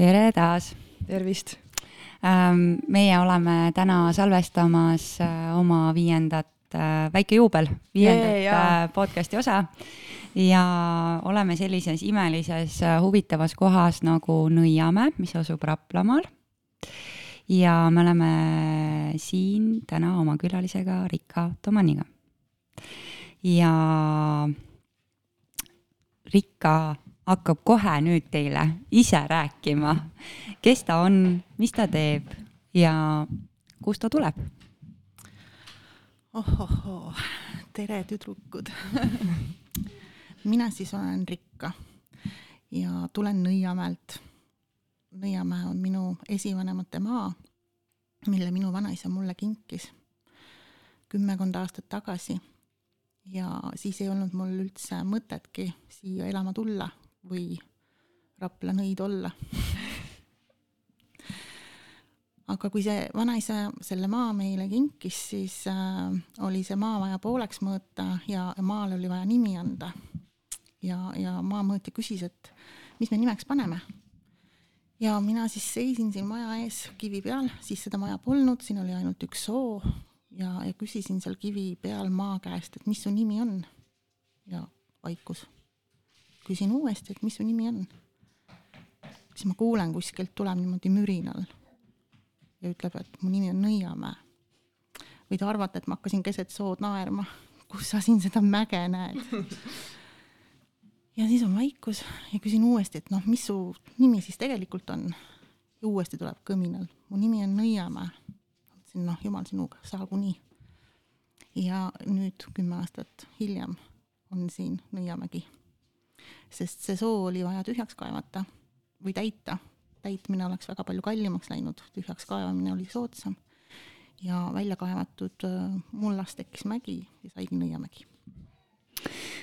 tere taas. tervist. Ähm, meie oleme täna salvestamas äh, oma viiendat, äh, väike juubel, viiendat jaa. äh, podcast'i osa. ja oleme sellises imelises huvitavas kohas nagu Nõiamäe, mis asub Raplamaal. ja me oleme siin täna oma külalisega Rika Tomaniga. ja Rika hakkab kohe nüüd teile ise rääkima, kes ta on, mis ta teeb ja kust ta tuleb. ohohoo, tere tüdrukud mina siis olen Rikka ja tulen Nõiamäelt. Nõiamäe on minu esivanemate maa, mille minu vanaisa mulle kinkis kümmekond aastat tagasi. ja siis ei olnud mul üldse mõtetki siia elama tulla või Rapla nõid olla aga kui see vanaisa selle maa meile kinkis, siis äh, oli see maa vaja pooleks mõõta ja, maale oli vaja nimi anda. ja, ja maamõõtja küsis, et mis me nimeks paneme. ja mina siis seisin siin maja ees kivi peal, siis seda maja polnud, siin oli ainult üks soo ja, ja küsisin seal kivi peal maa käest, et mis su nimi on. ja vaikus. Küsin uuesti, et mis su nimi on. siis ma kuulen kuskilt tuleb niimoodi mürinal ja ütleb, et mu nimi on Nõiamäe. võid arvata, et ma hakkasin keset sood naerma, kus sa siin seda mäge näed. ja siis on vaikus ja küsin uuesti, et noh, mis su nimi siis tegelikult on. ja uuesti tuleb kõminal, mu nimi on Nõiamäe. ütlesin, noh, jumal sinuga, saagu nii. ja nüüd kümme aastat hiljem on siin Nõiamägi. Sest see soo oli vaja tühjaks kaevata või täita täitmine oleks väga palju kallimaks läinud, tühjaks kaevamine oli soodsam. ja välja kaevatud äh, mullast tekkis mägi ja saigi Nõiamägi.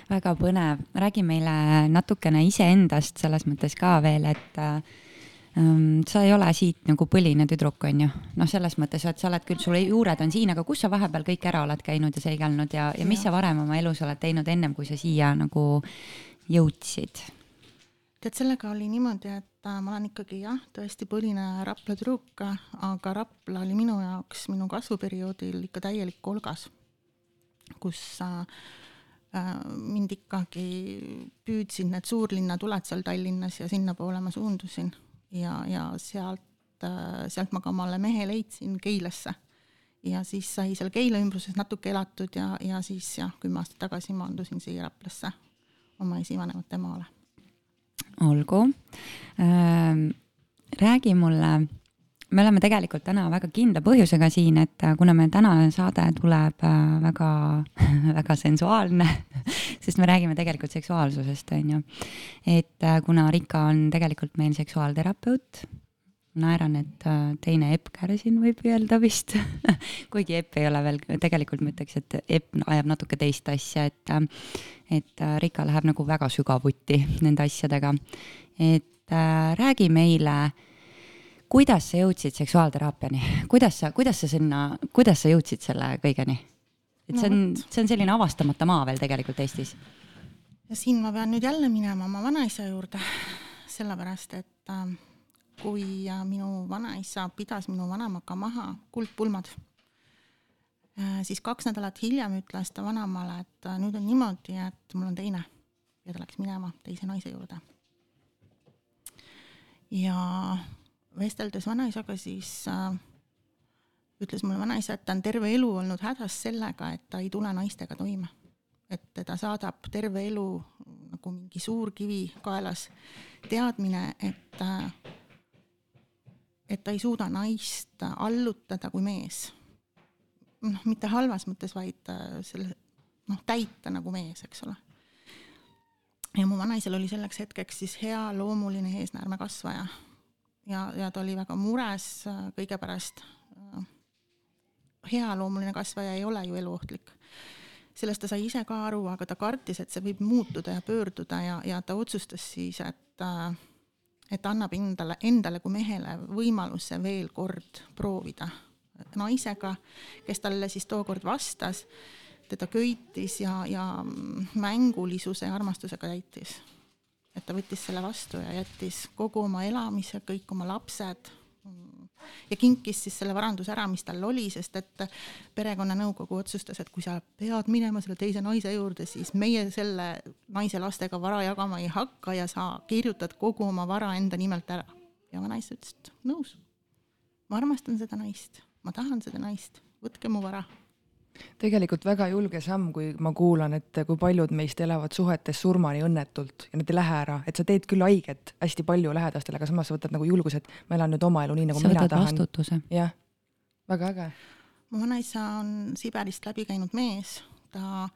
väga põnev, räägi meile natukene iseendast selles mõttes ka veel, et ähm, sa ei ole siit nagu põline tüdruk, on ju, noh, selles mõttes, et sa oled küll, sul juured on siin, aga kus sa vahepeal kõik ära oled käinud ja seigelnud ja, ja mis ja. sa varem oma elus oled teinud ennem, kui sa siia nagu jõudsid? tead, sellega oli niimoodi, et ma olen ikkagi jah, tõesti põline Rapla tüdruk, aga Rapla oli minu jaoks minu kasvuperioodil ikka täielik kolgas, kus äh, mind ikkagi püüdsid need suurlinnatuled seal Tallinnas ja sinnapoole ma suundusin ja, ja sealt äh,, sealt ma ka omale mehe leidsin Keilasse. ja siis sai seal Keila ümbruses natuke elatud ja, ja siis jah, kümme aastat tagasi maandusin siia Raplasse oma esivanemate maale olgu ähm,. räägi mulle, me oleme tegelikult täna väga kindla põhjusega siin, et äh, kuna meil tänane saade tuleb äh, väga, väga sensuaalne sest me räägime tegelikult seksuaalsusest, on ju. et äh, kuna Rika on tegelikult meil seksuaalterapeut naeran, et teine Epp Kärsin võib öelda vist kuigi Epp ei ole veel, tegelikult ma ütleks, et Epp ajab natuke teist asja, et et äh, Rika läheb nagu väga sügavuti nende asjadega. et äh, räägi meile, kuidas sa jõudsid seksuaalteraapiani, kuidas sa, kuidas sa sinna, kuidas sa jõudsid selle kõigeni? et see on no,, see on selline avastamata maa veel tegelikult Eestis. ja siin ma pean nüüd jälle minema oma vanaisa juurde, sellepärast et äh, kui minu vanaisa pidas minu vanemaga maha kuldpulmad Äh, siis kaks nädalat hiljem ütles ta vanaemale, et äh, nüüd on niimoodi, et mul on teine ja ta läks minema teise naise juurde. ja vesteldes vanaisaga, siis äh, ütles mulle vanaisa, et ta on terve elu olnud hädas sellega, et ta ei tule naistega toime. et teda saadab terve elu nagu mingi suur kivi kaelas, teadmine, et et ta ei suuda naist allutada kui mees noh, mitte halvas mõttes, vaid äh, selle noh, täita nagu mees, eks ole. ja mu vanaisal oli selleks hetkeks siis hea loomuline eesnäärmekasvaja ja, ja ta oli väga mures äh, kõige pärast. Äh, hea loomuline kasvaja ei ole ju eluohtlik. sellest ta sai ise ka aru, aga ta kartis, et see võib muutuda ja pöörduda ja, ja ta otsustas siis, et et annab endale, endale kui mehele võimaluse veel kord proovida naisega, kes talle siis tookord vastas, teda köitis ja, ja mängulisuse ja armastusega täitis. et ta võttis selle vastu ja jättis kogu oma elamise, kõik oma lapsed ja kinkis siis selle varanduse ära, mis tal oli, sest et perekonnanõukogu otsustas, et kui sa pead minema selle teise naise juurde, siis meie selle naise lastega vara jagama ei hakka ja sa kirjutad kogu oma vara enda nimelt ära. ja vanaisa ütles, et nõus. ma armastan seda naist, ma tahan seda naist, võtke mu vara tegelikult väga julge samm, kui ma kuulan, et kui paljud meist elavad suhetes surmani õnnetult ja need ei lähe ära, et sa teed küll haiget hästi palju lähedastele, aga samas sa võtad nagu julguse, et ma elan nüüd oma elu nii, nagu sa mina tahan. jah, väga äge. mu vanaisa on Siberist läbi käinud mees, ta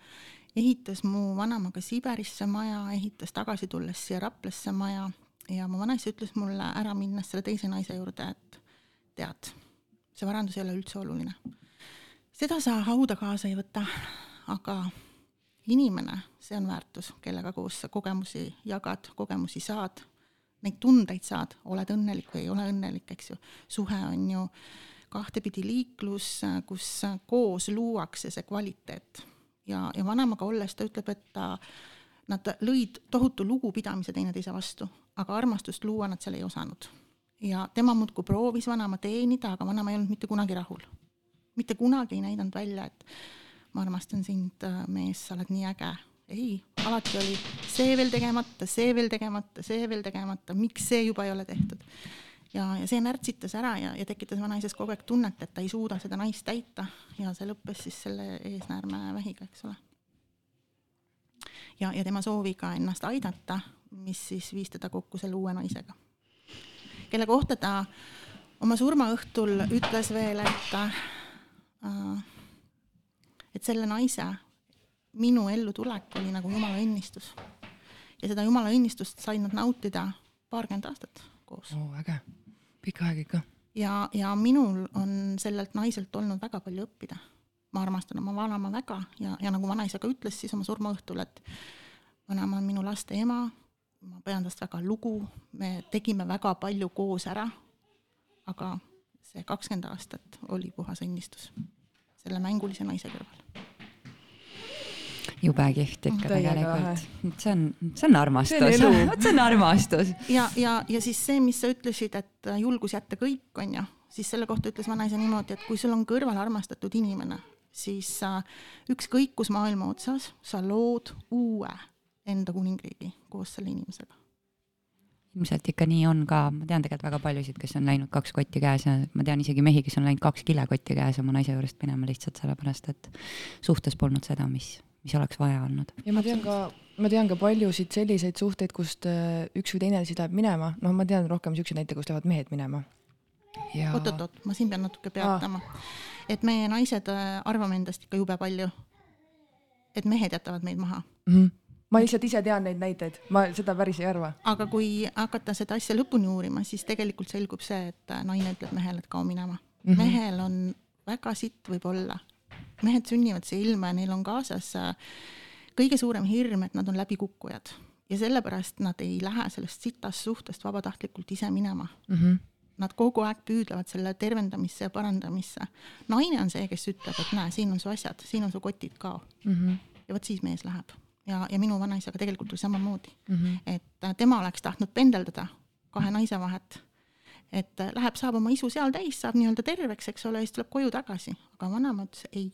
ehitas mu vanemaga Siberisse maja, ehitas tagasi tulles siia Raplasse maja ja mu vanaisa ütles mulle ära minnes selle teise naise juurde, et tead, see varandus ei ole üldse oluline seda sa hauda kaasa ei võta, aga inimene, see on väärtus, kellega koos sa kogemusi jagad, kogemusi saad, neid tundeid saad, oled õnnelik või ei ole õnnelik, eks ju. suhe on ju kahtepidi liiklus, kus koos luuakse see kvaliteet ja, ja vanemaga olles ta ütleb, et ta, nad lõid tohutu lugupidamise teineteise vastu, aga armastust luua nad seal ei osanud. ja tema muudkui proovis vanaema teenida, aga vanaema ei olnud mitte kunagi rahul mitte kunagi ei näidanud välja, et ma armastan sind, äh, mees, sa oled nii äge. ei, alati oli see veel tegemata, see veel tegemata, see veel tegemata, miks see juba ei ole tehtud. ja, ja see närtsitas ära ja, ja tekitas vanaises kogu aeg tunnet, et ta ei suuda seda naist täita ja see lõppes siis selle eesnäärmevähiga, eks ole. ja, ja tema sooviga ennast aidata, mis siis viis teda kokku selle uue naisega, kelle kohta ta oma surmaõhtul ütles veel, et et selle naise minu ellu tulek oli nagu jumala õnnistus. ja seda jumala õnnistust said nad nautida paarkümmend aastat koos oh,. äge, pikk aeg ikka. ja, ja minul on sellelt naiselt olnud väga palju õppida. ma armastan oma vanaema väga ja, ja nagu vanaisa ka ütles siis oma surmaõhtul, et vanaema on minu laste ema, ma pean tast väga lugu, me tegime väga palju koos ära, aga see kakskümmend aastat oli puhas õnnistus. Selle mängulise naise kõrval. Jube kihvt ikka tegelikult. see on, see on armastus, vot see on armastus. ja, ja, ja siis see, mis sa ütlesid, et julgus jätta kõik, on ju, siis selle kohta ütles vanaisa niimoodi, et kui sul on kõrval armastatud inimene, siis sa ükskõik kus maailma otsas, sa lood uue enda kuningriigi koos selle inimesega ilmselt ikka nii on ka, ma tean tegelikult väga paljusid, kes on läinud kaks kotti käes ja ma tean isegi mehi, kes on läinud kaks kilekotti käes oma naise juurest minema lihtsalt sellepärast, et suhtes polnud seda, mis, mis oleks vaja olnud. ja ma tean ka, ma tean ka paljusid selliseid suhteid, kust äh, üks või teine siis läheb minema, noh, ma tean rohkem siukseid näiteid, kus lähevad mehed minema. Ja.... oot-oot-oot, ma siin pean natuke peatama. Ah.. et meie naised äh, arvame endast ikka jube palju. et mehed jätavad meid maha. Mm. -hmm ma lihtsalt ise tean neid näiteid, ma seda päris ei arva. aga kui hakata seda asja lõpuni uurima, siis tegelikult selgub see, et naine ütleb mehele, et kao minema mm. -hmm. mehel on väga sitt võib-olla. mehed sünnivad siia ilma ja neil on kaasas äh, kõige suurem hirm, et nad on läbikukkujad ja sellepärast nad ei lähe sellest sitast suhtest vabatahtlikult ise minema mm. -hmm. Nad kogu aeg püüdlevad selle tervendamisse ja parandamisse. naine on see, kes ütleb, et näe, siin on su asjad, siin on su kotid, kao mm. -hmm. ja vot siis mees läheb ja, ja minu vanaisaga tegelikult oli samamoodi mm, -hmm. et äh, tema oleks tahtnud pendeldada kahe naise vahet. et äh, läheb, saab oma isu seal täis, saab nii-öelda terveks, eks ole, siis tuleb koju tagasi, aga vanaema ütles ei,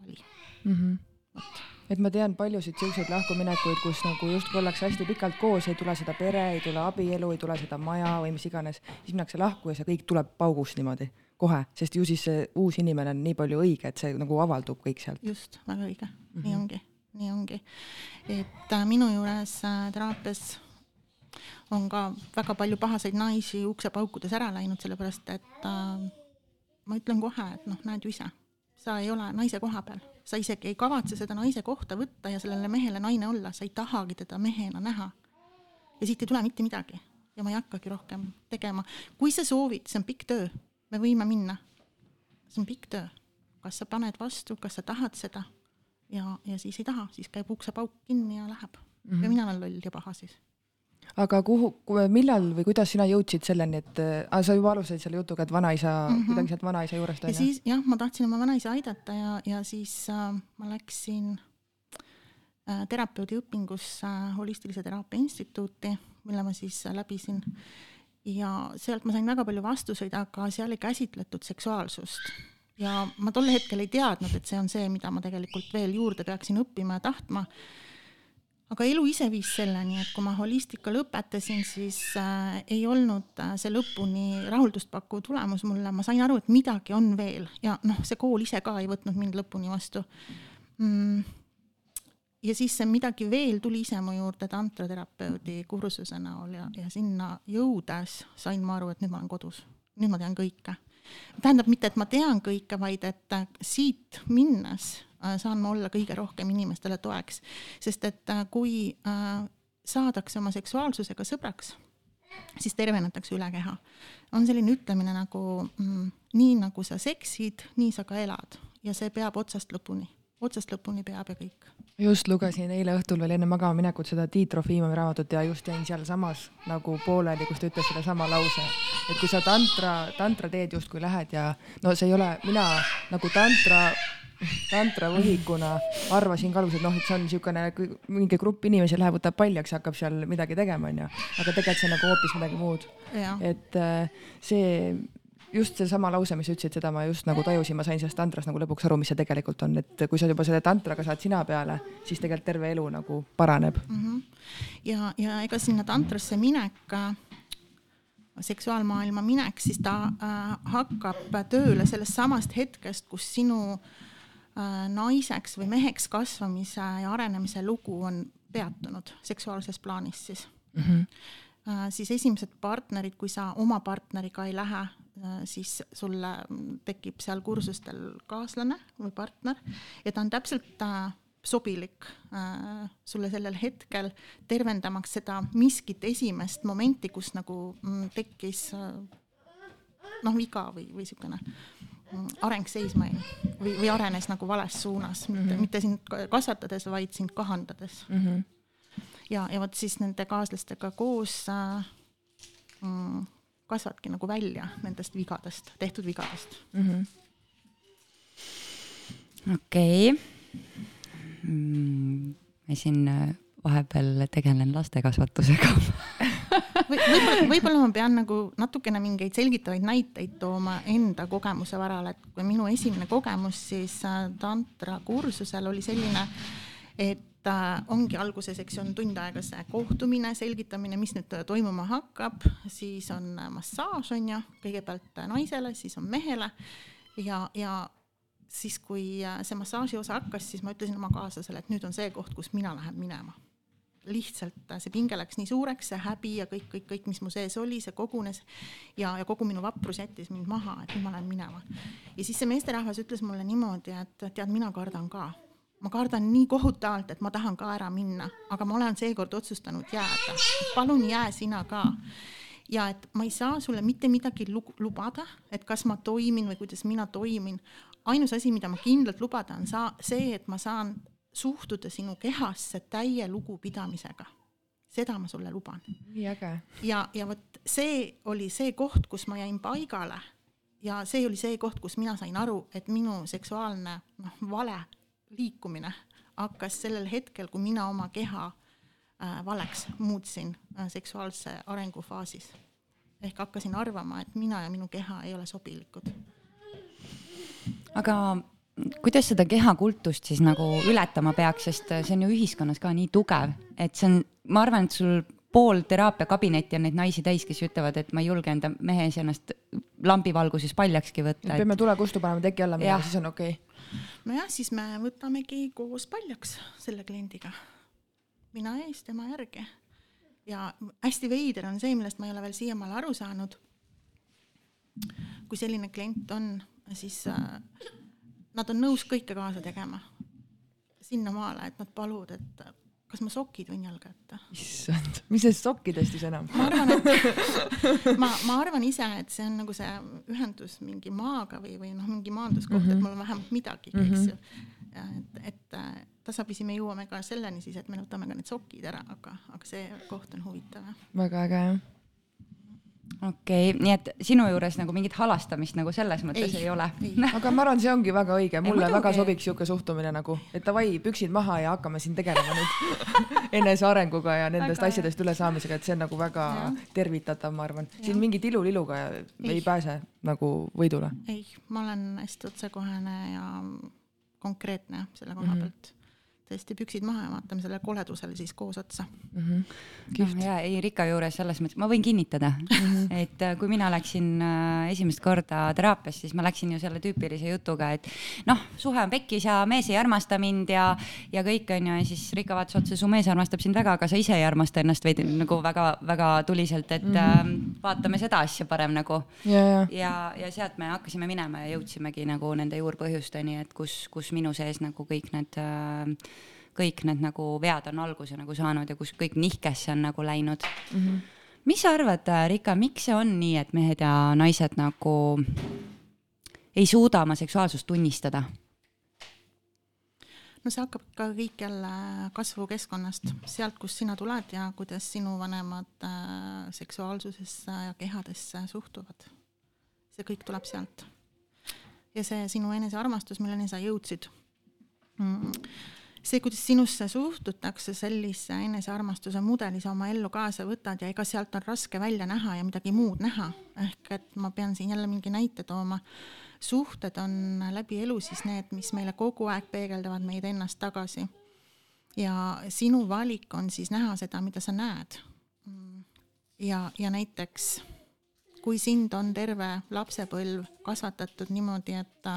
vali mm. -hmm. et ma tean paljusid siukseid lahkuminekuid, kus nagu justkui ollakse hästi pikalt koos, ei tule seda pere, ei tule abielu, ei tule seda maja või mis iganes, siis minnakse lahku ja see kõik tuleb paugust niimoodi kohe, sest ju siis see uus inimene on nii palju õige, et see nagu avaldub kõik sealt. just, väga õige mm, -hmm. nii ongi nii ongi. et äh, minu juures äh, teraapias on ka väga palju pahaseid naisi uksepaukudes ära läinud, sellepärast et äh, ma ütlen kohe, et noh, näed ju ise, sa ei ole naise koha peal, sa isegi ei kavatse seda naise kohta võtta ja sellele mehele naine olla, sa ei tahagi teda mehena näha. ja siit ei tule mitte midagi ja ma ei hakkagi rohkem tegema. kui sa soovid, see on pikk töö, me võime minna. see on pikk töö. kas sa paned vastu, kas sa tahad seda ja, ja siis ei taha, siis käib uksepauk kinni ja läheb mm. -hmm. ja mina olen loll ja paha siis. aga kuhu, millal või kuidas sina jõudsid selleni, et äh, sa juba alustasid selle jutuga, et vanaisa mm, -hmm. kuidagi sealt vanaisa juurest on ju? siis jah, ma tahtsin oma vanaisa aidata ja, ja siis äh, ma läksin äh, terapeudi õpingusse Holistilise Teraapia Instituuti, mille ma siis läbisin. ja sealt ma sain väga palju vastuseid, aga seal ei käsitletud seksuaalsust. Ja ma tol hetkel ei teadnud, et see on see, mida ma tegelikult veel juurde peaksin õppima ja tahtma. Aga elu ise viis selleni, et kui ma holistika lõpetasin, siis äh, ei olnud äh, see lõpuni rahuldust pakkuv tulemus mulle, ma sain aru, et midagi on veel. Ja noh, see kool ise ka ei võtnud mind lõpuni vastu. Mm.. ja siis see midagi veel tuli ise mu juurde tantraterapeudi kursuse näol ja, ja sinna jõudes sain ma aru, et nüüd ma olen kodus, nüüd ma tean kõike. Tähendab mitte, et ma tean kõike, vaid et äh, siit minnes Äh, saan olla kõige rohkem inimestele toeks, sest et äh, kui saadakse oma seksuaalsusega sõbraks, siis tervenetakse üle keha. on selline ütlemine nagu mm, nii nagu sa seksid, nii sa ka elad. Ja see peab otsast lõpuni, otsast lõpuni peab ja kõik. just lugesin eile õhtul veel enne magama minekut seda Tiit Trofimovi raamatut ja just jäin sealsamas nagu pooleli, kus ta ütles sedasama lause, et kui sa tantra, tantra teed justkui lähed ja no see ei ole, mina nagu tantra tantravõhikuna arvasin ka alguses, et noh, et see on niisugune, mingi grupp inimesi läheb, võtab paljaks ja hakkab seal midagi tegema, onju. aga tegelikult see on nagu hoopis midagi muud. et äh, see, just seesama lause, mis sa ütlesid, seda ma just nagu tajusin, ma sain sellest tantrast nagu lõpuks aru, mis see tegelikult on, et kui sa juba selle tantraga saad sina peale, siis tegelikult terve elu nagu paraneb mm. -hmm. ja, ja ega sinna tantrasse minek seksuaalmaailma minek, siis ta äh, hakkab tööle sellest samast hetkest, kus sinu Äh, naiseks või meheks kasvamise ja arenemise lugu on peatunud seksuaalses plaanis siis mm. -hmm. Siis esimesed partnerid, kui sa oma partneriga ei lähe, äh, siis sulle tekib seal kursustel kaaslane või partner ja ta on täpselt sobilik äh, sulle sellel hetkel, tervendamaks seda miskit esimest momenti, kus nagu mm, tekkis äh, noh, viga või, või niisugune areng seisma jäi või, või arenes nagu vales suunas mm, -hmm. mitte, mhm. mitte sind kasvatades, vaid sind kahandades mm. -hmm. Ja, ja vot siis nende kaaslastega koos äh, mm, kasvadki nagu välja nendest vigadest, tehtud vigadest mm. -hmm. okei okay. mm,. ma siin äh, vahepeal tegelen lastekasvatusega võib-olla, võib-olla ma pean nagu natukene mingeid selgitavaid näiteid tooma enda kogemuse varal, et kui minu esimene kogemus siis äh, tantra kursusel oli selline, et äh, ongi alguses, eks ju, on tund aega see kohtumine, selgitamine, mis nüüd toimuma hakkab, siis on äh, massaaž on ju, kõigepealt naisele, siis on mehele. Ja, ja siis, kui see massaaži osa hakkas, siis ma ütlesin oma kaaslasele, et nüüd on see koht, kus mina lähen minema. Lihtsalt see pinge läks nii suureks, see häbi ja kõik, kõik, kõik, mis mu sees oli, see kogunes. Ja, ja kogu minu vaprus jättis mind maha, et nüüd ma lähen minema. ja siis see meesterahvas ütles mulle niimoodi, et tead, mina kardan ka. Ma kardan nii kohutavalt, et ma tahan ka ära minna, aga ma olen seekord otsustanud jääda. palun jää sina ka ja et ma ei saa sulle mitte midagi lubada, et kas ma toimin või kuidas mina toimin. ainus asi, mida ma kindlalt lubada on saa-, see, et ma saan suhtuda sinu kehasse täie lugupidamisega. seda ma sulle luban. nii äge. ja, ja vot see oli see koht, kus ma jäin paigale ja see oli see koht, kus mina sain aru, et minu seksuaalne noh, vale liikumine hakkas sellel hetkel, kui mina oma keha äh, valeks muutsin äh, seksuaalse arengu faasis. ehk hakkasin arvama, et mina ja minu keha ei ole sobilikud. aga kuidas seda kehakultust siis nagu ületama peaks, sest see on ju ühiskonnas ka nii tugev, et see on, ma arvan, et sul pool teraapiakabinetti on neid naisi täis, kes ütlevad, et ma ei julge enda mehe ees ennast lambivalguses paljakski võtta. peame tule kustu panema, teki alla minema, siis on okei okay.. Nojah, siis me võtamegi koos paljaks selle kliendiga. mina ees, tema järgi. ja hästi veider on see, millest ma ei ole veel siiamaale aru saanud. kui selline klient on, siis äh, nad on nõus kõike kaasa tegema. sinnamaale, et nad paluvad, et kas ma sokid võin jalga jätta. issand, mis sellest sokkidest siis enam? ma arvan, et ma, ma arvan ise, et see on nagu see ühendus mingi maaga või, või noh, mingi maanduskoht mm, -hmm. et mhm. mul on vähemalt midagigi mm, -hmm. eks ju. et, et äh, tasapisi me jõuame ka selleni siis, et me võtame ka need sokid ära, aga, aga see koht on huvitav. väga äge jah okei okay,, nii et sinu juures nagu mingit halastamist nagu selles mõttes ei, ei ole? aga ma arvan, see ongi väga õige, mulle ei, väga sobiks sihuke suhtumine nagu, et davai, püksid maha ja hakkame siin tegelema nüüd enesearenguga ja nendest väga asjadest ülesaamisega, et see on nagu väga ja. tervitatav, ma arvan. siin mingi tiluliluga ei. ei pääse nagu võidule. ei, ma olen hästi otsekohene ja konkreetne selle koha mm -hmm. Tõesti püksid maha ja vaatame sellele koledusele siis koos otsa mm. -hmm. No, ja ei Rika juures selles mõttes, ma võin kinnitada mm, -hmm. et äh, kui mina läksin äh, esimest korda teraapiasse, siis ma läksin ju selle tüüpilise jutuga, et noh, suhe on pekkis ja mees ei armasta mind ja, ja kõik on ju, ja siis Rika vaatas otsa, su mees armastab sind väga, aga sa ise ei armasta ennast veidi nagu väga-väga tuliselt, et mm -hmm. äh, vaatame seda asja parem nagu. ja, ja, ja, ja sealt me hakkasime minema ja jõudsimegi nagu nende juurpõhjusteni, et kus, kus minu sees nagu kõik need äh, kõik need nagu vead on alguse nagu saanud ja kus kõik nihkesse on nagu läinud mm. -hmm. mis sa arvad, Rika, miks see on nii, et mehed ja naised nagu ei suuda oma seksuaalsust tunnistada? no see hakkab ka kõik jälle kasvukeskkonnast, sealt, kust sina tuled ja kuidas sinu vanemad äh, seksuaalsusesse ja kehadesse suhtuvad. see kõik tuleb sealt. ja see sinu enesearmastus, milleni sa jõudsid mm see, kuidas sinusse suhtutakse, sellise enesearmastuse mudeli sa oma ellu kaasa võtad ja ega sealt on raske välja näha ja midagi muud näha. ehk et ma pean siin jälle mingi näite tooma. suhted on läbi elu siis need, mis meile kogu aeg peegeldavad meid ennast tagasi. ja sinu valik on siis näha seda, mida sa näed. ja, ja näiteks kui sind on terve lapsepõlv kasvatatud niimoodi, et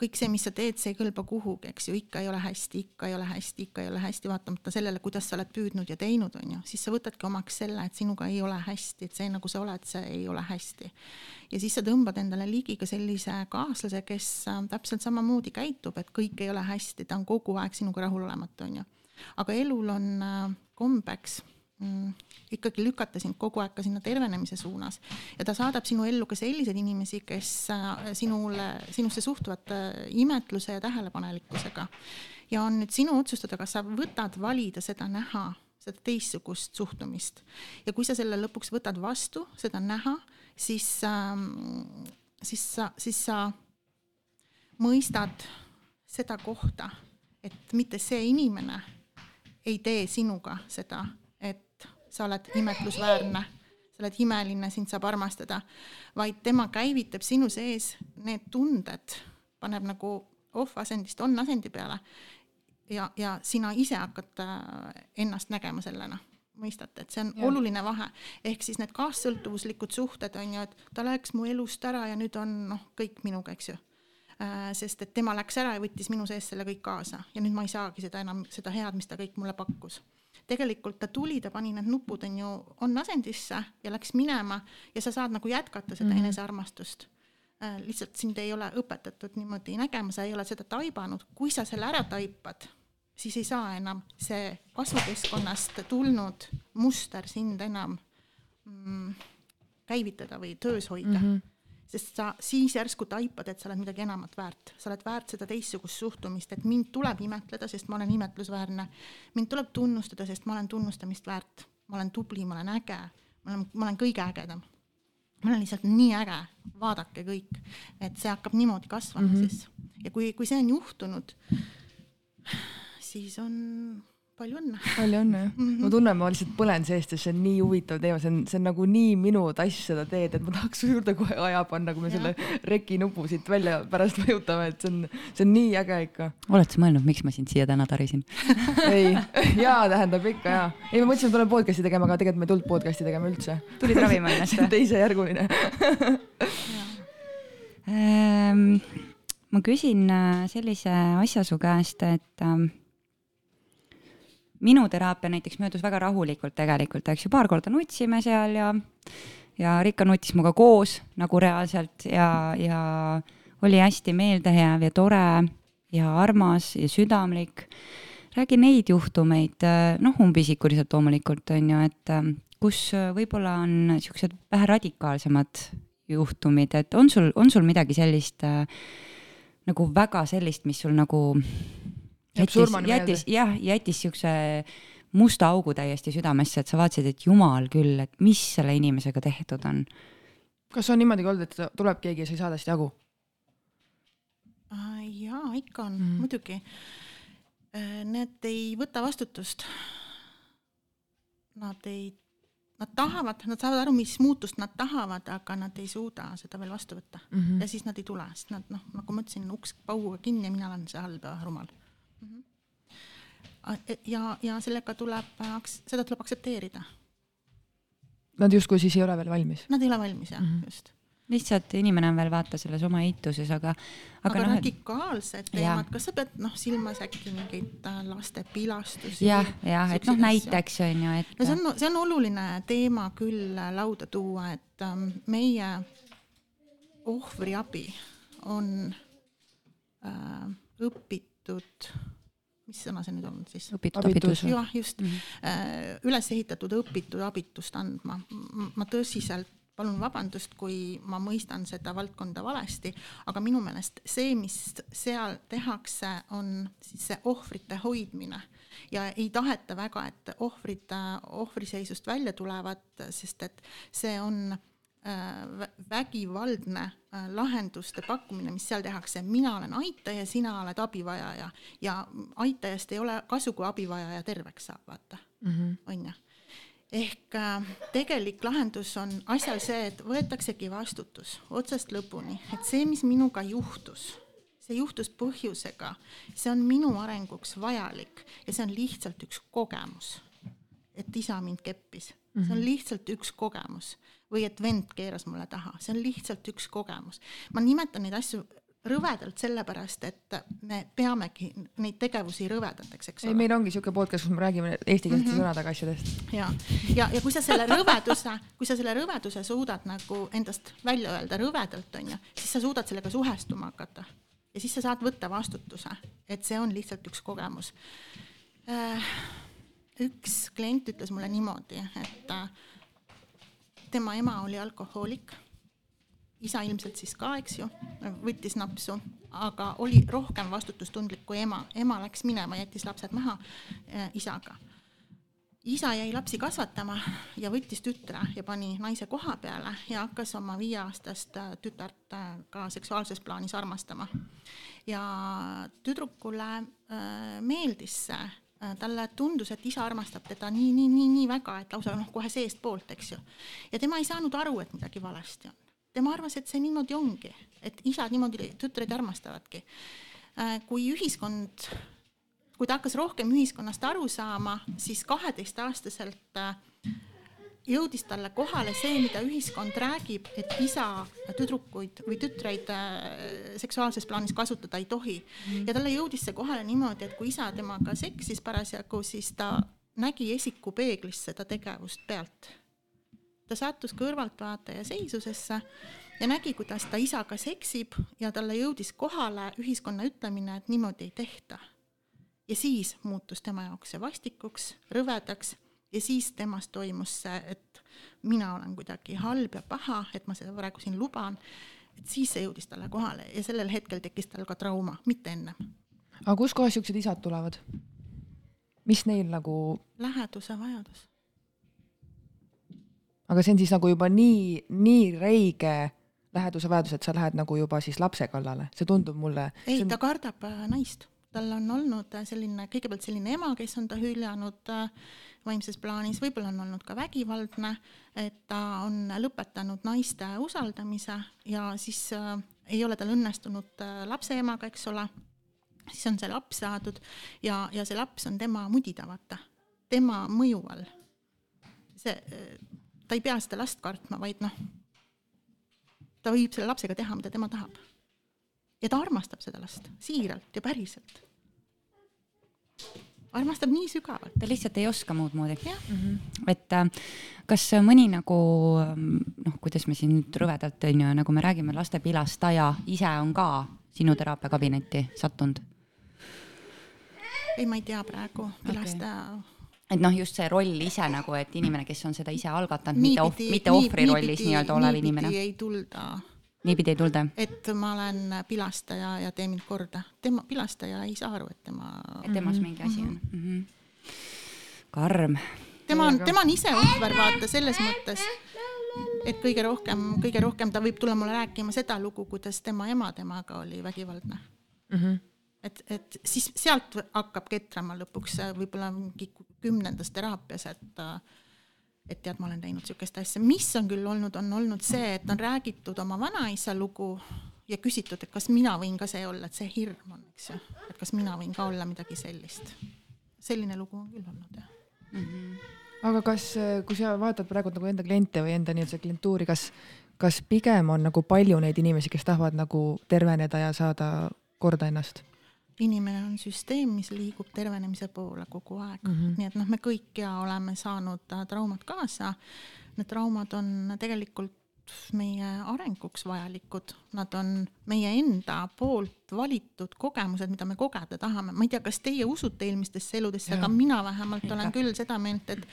kõik see, mis sa teed, see ei kõlba kuhugi, eks ju, ikka ei ole hästi, ikka ei ole hästi, ikka ei ole hästi, vaatamata sellele, kuidas sa oled püüdnud ja teinud, on ju, siis sa võtadki omaks selle, et sinuga ei ole hästi, et see, nagu sa oled, see ei ole hästi. ja siis sa tõmbad endale ligi ka sellise kaaslase, kes äh, täpselt samamoodi käitub, et kõik ei ole hästi, ta on kogu aeg sinuga rahulolematu, on ju. aga elul on äh, kombeks mm, ikkagi lükata sind kogu aeg ka sinna tervenemise suunas. Ja ta saadab sinu ellu ka selliseid inimesi, kes äh, sinule, sinusse suhtuvad äh, imetluse ja tähelepanelikkusega. ja on nüüd sinu otsustada, kas sa võtad valida seda näha, seda teistsugust suhtumist. Ja kui sa selle lõpuks võtad vastu, seda näha, siis ähm,, siis sa, siis sa mõistad seda kohta, et mitte see inimene ei tee sinuga seda sa oled imetlusväärne, sa oled imeline, sind saab armastada, vaid tema käivitab sinu sees need tunded, paneb nagu off-asendist on-asendi peale ja, ja sina ise hakkad äh, ennast nägema sellena. Mõistate, et see on ja. oluline vahe, ehk siis need kaassõltuvuslikud suhted on ju, et ta läks mu elust ära ja nüüd on noh, kõik minuga, eks ju. Äh,. sest et tema läks ära ja võttis minu sees selle kõik kaasa. Ja nüüd ma ei saagi seda enam, seda head, mis ta kõik mulle pakkus tegelikult ta tuli, ta pani need nupud on ju on asendisse ja läks minema ja sa saad nagu jätkata seda mm -hmm. enesearmastust äh,. lihtsalt sind ei ole õpetatud niimoodi nägema, sa ei ole seda taibanud, kui sa selle ära taipad, siis ei saa enam see kasvukeskkonnast tulnud muster sind enam mm, käivitada või töös hoida mm. -hmm sest sa siis järsku taipad, et sa oled midagi enamat väärt, sa oled väärt seda teistsugust suhtumist, et mind tuleb imetleda, sest ma olen imetlusväärne. mind tuleb tunnustada, sest ma olen tunnustamist väärt, ma olen tubli, ma olen äge, ma olen, ma olen kõige ägedam. ma olen lihtsalt nii äge, vaadake kõik, et see hakkab niimoodi kasvama mm -hmm. siis ja kui, kui see on juhtunud, siis on palju õnne. palju õnne jah mm -hmm.. ma tunnen, ma lihtsalt põlen seest ja see on nii huvitav teema, see on, see on nagu nii minu tass seda teed, et ma tahaks su juurde kohe aja panna, kui me ja. selle reki nupu siit välja pärast vajutame, et see on, see on nii äge ikka. oled sa mõelnud, miks ma sind siia täna tarisin ei, jaa tähendab ikka jaa. ei, ma mõtlesin, et tulen podcast'i tegema, aga tegelikult ma ei tulnud podcast'i tegema üldse. tulid ravima ennast või? teisejärguline ähm, ma küsin äh, sellise asja su käest, et ähm, minu teraapia näiteks möödus väga rahulikult tegelikult, eks ju, paar korda nutsime seal ja, ja Rika nutis minuga koos nagu reaalselt ja, ja oli hästi meeldejääv ja tore ja armas ja südamlik. räägi neid juhtumeid, noh, umbisikuliselt loomulikult on ju, et kus võib-olla on niisugused vähe radikaalsemad juhtumid, et on sul, on sul midagi sellist nagu väga sellist, mis sul nagu jättis, jättis jah, jättis siukse musta augu täiesti südamesse, et sa vaatasid, et jumal küll, et mis selle inimesega tehtud on. kas on niimoodi ka olnud, et tuleb keegi ja sa ei saa tast jagu? jaa, ikka on mm, muidugi. Need ei võta vastutust. Nad ei nad tahavad, nad saavad aru, mis muutust nad tahavad, aga nad ei suuda seda veel vastu võtta mm. -hmm. ja siis nad ei tule, sest nad noh, nagu ma ütlesin, uks pauguga kinni ja mina olen see halb ja rumal. Ja, ja sellega tuleb, seda tuleb aktsepteerida. Nad justkui siis ei ole veel valmis? Nad ei ole valmis jah mm, -hmm. just lihtsalt inimene on veel vaata selles oma eituses, aga, aga. aga no, radikaalsed teemad, kas sa pead noh silmas äkki mingeid äh, laste pilastusi? jah, jah, et noh, näiteks on ju, et. no see on, see on oluline teema küll lauda tuua, et ähm, meie ohvriabi on äh, õpitud mis sõna see nüüd on siis? jah, just mm, -hmm. üles ehitatud õpitud abitust andma. ma tõsiselt palun vabandust, kui ma mõistan seda valdkonda valesti, aga minu meelest see, mis seal tehakse, on siis see ohvrite hoidmine ja ei taheta väga, et ohvrid ohvriseisust välja tulevad, sest et see on vägivaldne äh, lahenduste pakkumine, mis seal tehakse, mina olen aitaja, sina oled abivajaja. Ja aitajast ei ole kasu, kui abivajaja terveks saab, vaata. Mm, -hmm. on ju. Ehk äh, tegelik lahendus on asjal see, et võetaksegi vastutus otsast lõpuni, et see, mis minuga juhtus, see juhtus põhjusega, see on minu arenguks vajalik ja see on lihtsalt üks kogemus. et isa mind keppis, see on mhm. lihtsalt üks kogemus või et vend keeras mulle taha, see on lihtsalt üks kogemus. ma nimetan neid asju rõvedalt sellepärast, et me peamegi neid tegevusi rõvedateks, eks ole. ei, meil ongi niisugune podcast, kus me räägime eestikeelsete mm -hmm. sõnadega asjadest. ja, ja, ja kui sa selle rõveduse, kui sa selle rõveduse suudad nagu endast välja öelda rõvedalt, on ju, siis sa suudad sellega suhestuma hakata. ja siis sa saad võtta vastutuse, et see on lihtsalt üks kogemus. Äh, üks klient ütles mulle niimoodi, et äh, tema ema oli alkohoolik isa ilmselt siis ka, eks ju, võttis napsu, aga oli rohkem vastutustundlik kui ema. ema läks minema, jättis lapsed maha äh, isaga. isa jäi lapsi kasvatama ja võttis tütre ja pani naise koha peale ja hakkas oma viieaastast äh, tütart äh, ka seksuaalses plaanis armastama. ja tüdrukule äh, meeldis see talle tundus, et isa armastab teda nii, nii, nii, nii väga, et lausa noh, kohe seestpoolt, eks ju. ja tema ei saanud aru, et midagi valesti on tema arvas, et see niimoodi ongi, et isad niimoodi tütreid armastavadki. Äh, kui ühiskond, kui ta hakkas rohkem ühiskonnast aru saama, siis kaheteistaastaselt äh, jõudis talle kohale see, mida ühiskond räägib, et isa tüdrukuid või tütreid äh, seksuaalses plaanis kasutada ei tohi. Mm.. ja talle jõudis see kohale niimoodi, et kui isa temaga seksis parasjagu, siis ta nägi esikupeeglis seda tegevust pealt. Ta sattus kõrvaltvaataja seisusesse ja nägi, kuidas ta isaga seksib ja talle jõudis kohale ühiskonna ütlemine, et niimoodi ei tehta. ja siis muutus tema jaoks see vastikuks, rõvedaks ja siis temast toimus see, et mina olen kuidagi halb ja paha, et ma seda praegu siin luban, et siis see jõudis talle kohale ja sellel hetkel tekkis tal ka trauma, mitte ennem. aga kuskohast siuksed isad tulevad? mis neil nagu? läheduse vajadus aga see on siis nagu juba nii, nii räige läheduse vajadus, et sa lähed nagu juba siis lapse kallale, see tundub mulle. ei on..., ta kardab äh, naist, tal on olnud äh, selline, kõigepealt selline ema, kes on ta hüljanud äh, vaimses plaanis, võib-olla on olnud ka vägivaldne, et ta on lõpetanud naiste usaldamise ja siis äh, ei ole tal õnnestunud lapse emaga, eks ole, siis on see laps saadud ja, ja see laps on tema mudida, vaata, tema mõju all. see ta ei pea seda last kartma, vaid noh, ta võib selle lapsega teha, mida tema tahab. Ja ta armastab seda last siiralt ja päriselt. armastab nii sügavalt. ta lihtsalt ei oska muud moodi. Mm -hmm. et äh, kas mõni nagu noh, kuidas me siin nüüd rõvedalt on ju, nagu me räägime, laste pilastaja ise on ka sinu teraapiakabinetti sattunud? ei, ma ei tea praegu, pilastaja okay et noh, just see roll ise nagu, et inimene, kes on seda ise algatanud, mitte mitte ohvri nii, rollis nii-öelda olev inimene. ei tulda. Niipidi ei tulda? et ma olen pilastaja ja tee mind korda. tema, pilastaja ei saa aru, et tema. et temas mm -hmm. mingi asi on mm. -hmm karm. tema on, tema on ise ohver, vaata selles mõttes, et kõige rohkem, kõige rohkem ta võib tulla mulle rääkima seda lugu, kuidas tema ema temaga oli vägivaldne mm. -hmm. et, et siis sealt hakkab ketrama lõpuks võib-olla mingi kümnendas teraapias, et et tead, ma olen teinud niisugust asja, mis on küll olnud, on olnud see, et on räägitud oma vanaisa lugu ja küsitud, et kas mina võin ka see olla, et see hirm on, eks ju, et kas mina võin ka olla midagi sellist. selline lugu on küll olnud jah mm. -hmm. aga kas, kui sa vaatad praegu nagu enda kliente või enda nii-öelda klientuuri, kas, kas pigem on nagu palju neid inimesi, kes tahavad nagu terveneda ja saada korda ennast? Inimene on süsteem, mis liigub tervenemise poole kogu aeg mm, -hmm. nii et noh, me kõik ja oleme saanud äh, traumad kaasa. Need traumad on tegelikult meie arenguks vajalikud, nad on meie enda poolt valitud kogemused, mida me kogeda tahame, ma ei tea, kas teie usute eelmistesse eludesse, aga mina vähemalt olen küll seda meelt, et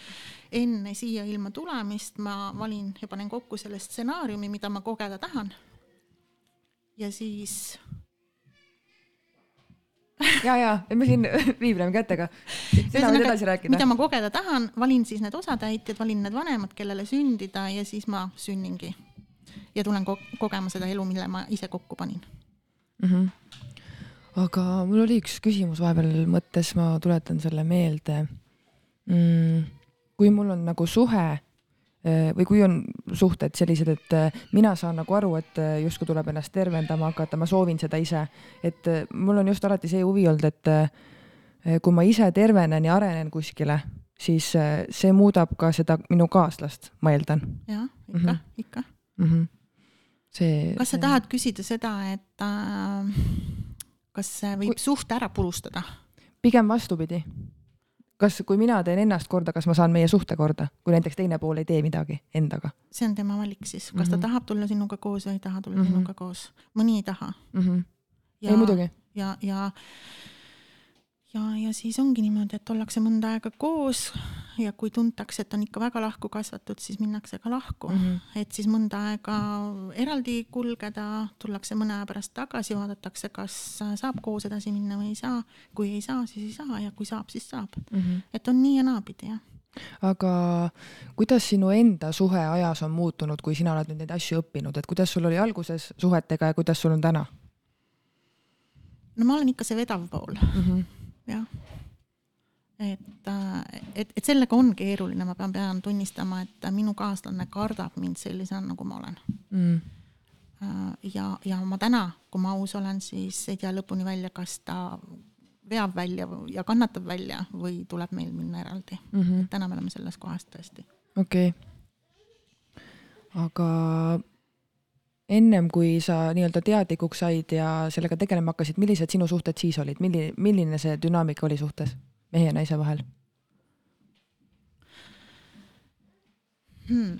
enne siia ilma tulemist ma valin ja panen kokku selle stsenaariumi, mida ma kogeda tahan. ja siis ja, ja, et me siin viibleme kätega. sina võid edasi rääkida. mida ma kogeda tahan, valin siis need osatäitjad, valin need vanemad, kellele sündida ja siis ma sünningi. ja tulen ko kogema seda elu, mille ma ise kokku panin mm. -hmm. aga mul oli üks küsimus vahepeal mõttes, ma tuletan selle meelde mm,. kui mul on nagu suhe või kui on suhted sellised, et äh, mina saan nagu aru, et äh, justkui tuleb ennast tervendama hakata, ma soovin seda ise, et mul on just alati see huvi olnud, et kui ma ise tervenen ja arenen kuskile, siis see muudab ka seda minu kaaslast, ma eeldan. jah, ikka mm, -hmm. ikka mm. -hmm. see. kas sa see... tahad küsida seda, et äh, kas võib kui... suhte ära purustada? pigem vastupidi kas, kui mina teen ennast korda, kas ma saan meie suhte korda, kui näiteks teine pool ei tee midagi endaga? see on tema valik siis, kas mm -hmm. ta mhm. tahab tulla sinuga koos või ei taha tulla mm -hmm. sinuga koos. mõni ei taha mm. -hmm. Ja, ei muidugi. ja, ja ja, ja siis ongi niimoodi, et ollakse mõnda aega koos ja kui tuntakse, et on ikka väga lahku kasvatud, siis minnakse ka lahku mm. -hmm. et siis mõnda aega eraldi kulgeda, tullakse mõne aja pärast tagasi, vaadatakse, kas saab koos edasi minna või ei saa. kui ei saa, siis ei saa ja kui saab, siis saab mm. -hmm. et on nii ja naapidi, jah aga kuidas sinu enda suhe ajas on muutunud, kui sina oled nüüd neid asju õppinud, et kuidas sul oli alguses suhetega ja kuidas sul on täna? no ma olen ikka see vedav pool mm. -hmm jah. et, äh, et, et sellega on keeruline, ma pean, pean tunnistama, et minu kaaslane kardab mind sellisena, nagu ma olen mm. Äh, ja, ja ma täna, kui ma aus olen, siis ei tea lõpuni välja, kas ta veab välja ja kannatab välja või tuleb meil minna eraldi mm. -hmm. täna me oleme selles kohas tõesti. okei okay.. aga ennem kui sa nii-öelda teadlikuks said ja sellega tegelema hakkasid, millised sinu suhted siis olid, milline, milline see dünaamika oli suhtes mehe ja naise vahel hmm.?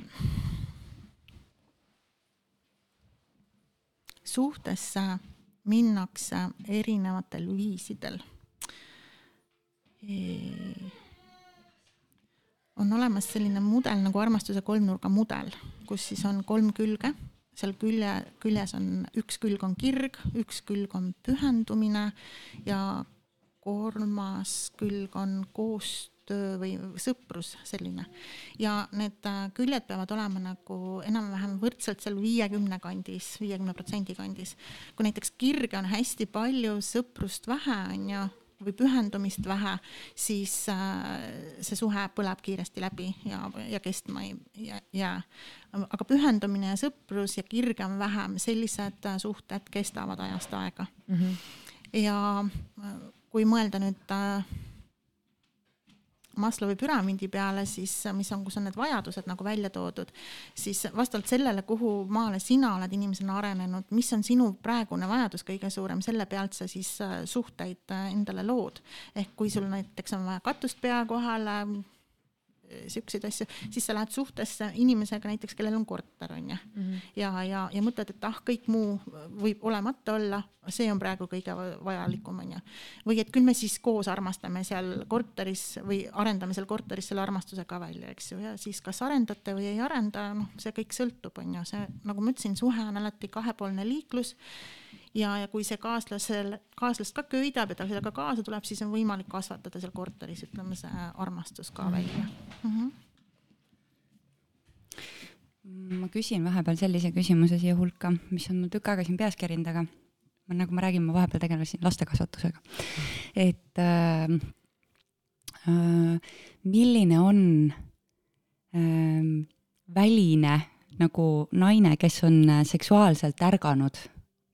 suhtesse minnakse erinevatel viisidel on olemas selline mudel nagu armastuse kolmnurga mudel, kus siis on kolm külge seal külje, küljes on, üks külg on kirg, üks külg on pühendumine ja kolmas külg on koostöö või sõprus, selline. ja need äh, küljed peavad olema nagu enam-vähem võrdselt seal viiekümne kandis, viiekümne protsendi kandis. kui näiteks kirge on hästi palju, sõprust vähe, on ju, või pühendumist vähe, siis äh, see suhe põleb kiiresti läbi ja, ja kestma ei jää, jää. aga pühendumine ja sõprus ja kirge on vähem, sellised äh, suhted kestavad ajast aega mm. -hmm. ja äh, kui mõelda nüüd Maslowi püramiidi peale, siis mis on, kus on need vajadused nagu välja toodud, siis vastavalt sellele, kuhu maale sina oled inimesena arenenud, mis on sinu praegune vajadus kõige suurem, selle pealt sa siis äh, suhteid äh, endale lood. ehk kui sul näiteks on vaja katust pea kohale, siukseid asju, siis sa lähed suhtesse inimesega näiteks, kellel on korter, on ju mm. -hmm. ja, ja, ja mõtled, et ah, kõik muu võib olemata olla, see on praegu kõige vajalikum, on ju. või et küll me siis koos armastame seal korteris või arendame seal korteris selle armastuse ka välja, eks ju, ja siis kas arendate või ei arenda, noh, see kõik sõltub, on ju, see, nagu ma ütlesin, suhe on alati kahepoolne liiklus ja, ja kui see kaaslasel, kaaslast ka köidab ja ta sellega kaasa tuleb, siis on võimalik kasvatada seal korteris, ütleme, see armastus ka välja mm. -hmm. ma küsin vahepeal sellise küsimuse siia hulka, mis on mul tükk aega siin peas kerinud, aga ma nagu ma räägin, ma vahepeal tegelesin lastekasvatusega. et äh, äh, milline on äh, väline nagu naine, kes on seksuaalselt ärganud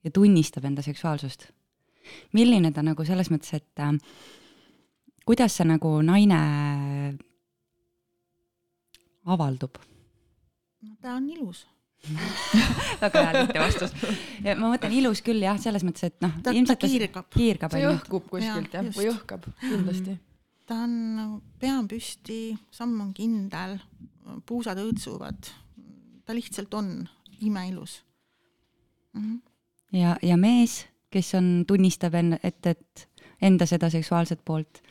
ja tunnistab enda seksuaalsust. milline ta nagu selles mõttes, et äh, kuidas see nagu naine avaldub? no ta on ilus väga hea lihtne vastus. ja ma mõtlen ilus küll jah, selles mõttes, et noh. ta, ta kiirgab. kiirgab. see õhkub kuskilt jah ja,, või õhkab kindlasti. ta on, pea on püsti, samm on kindel, puusad õõtsuvad. ta lihtsalt on imeilus mm. -hmm. ja, ja mees, kes on, tunnistab enne, et, et enda seda seksuaalset poolt.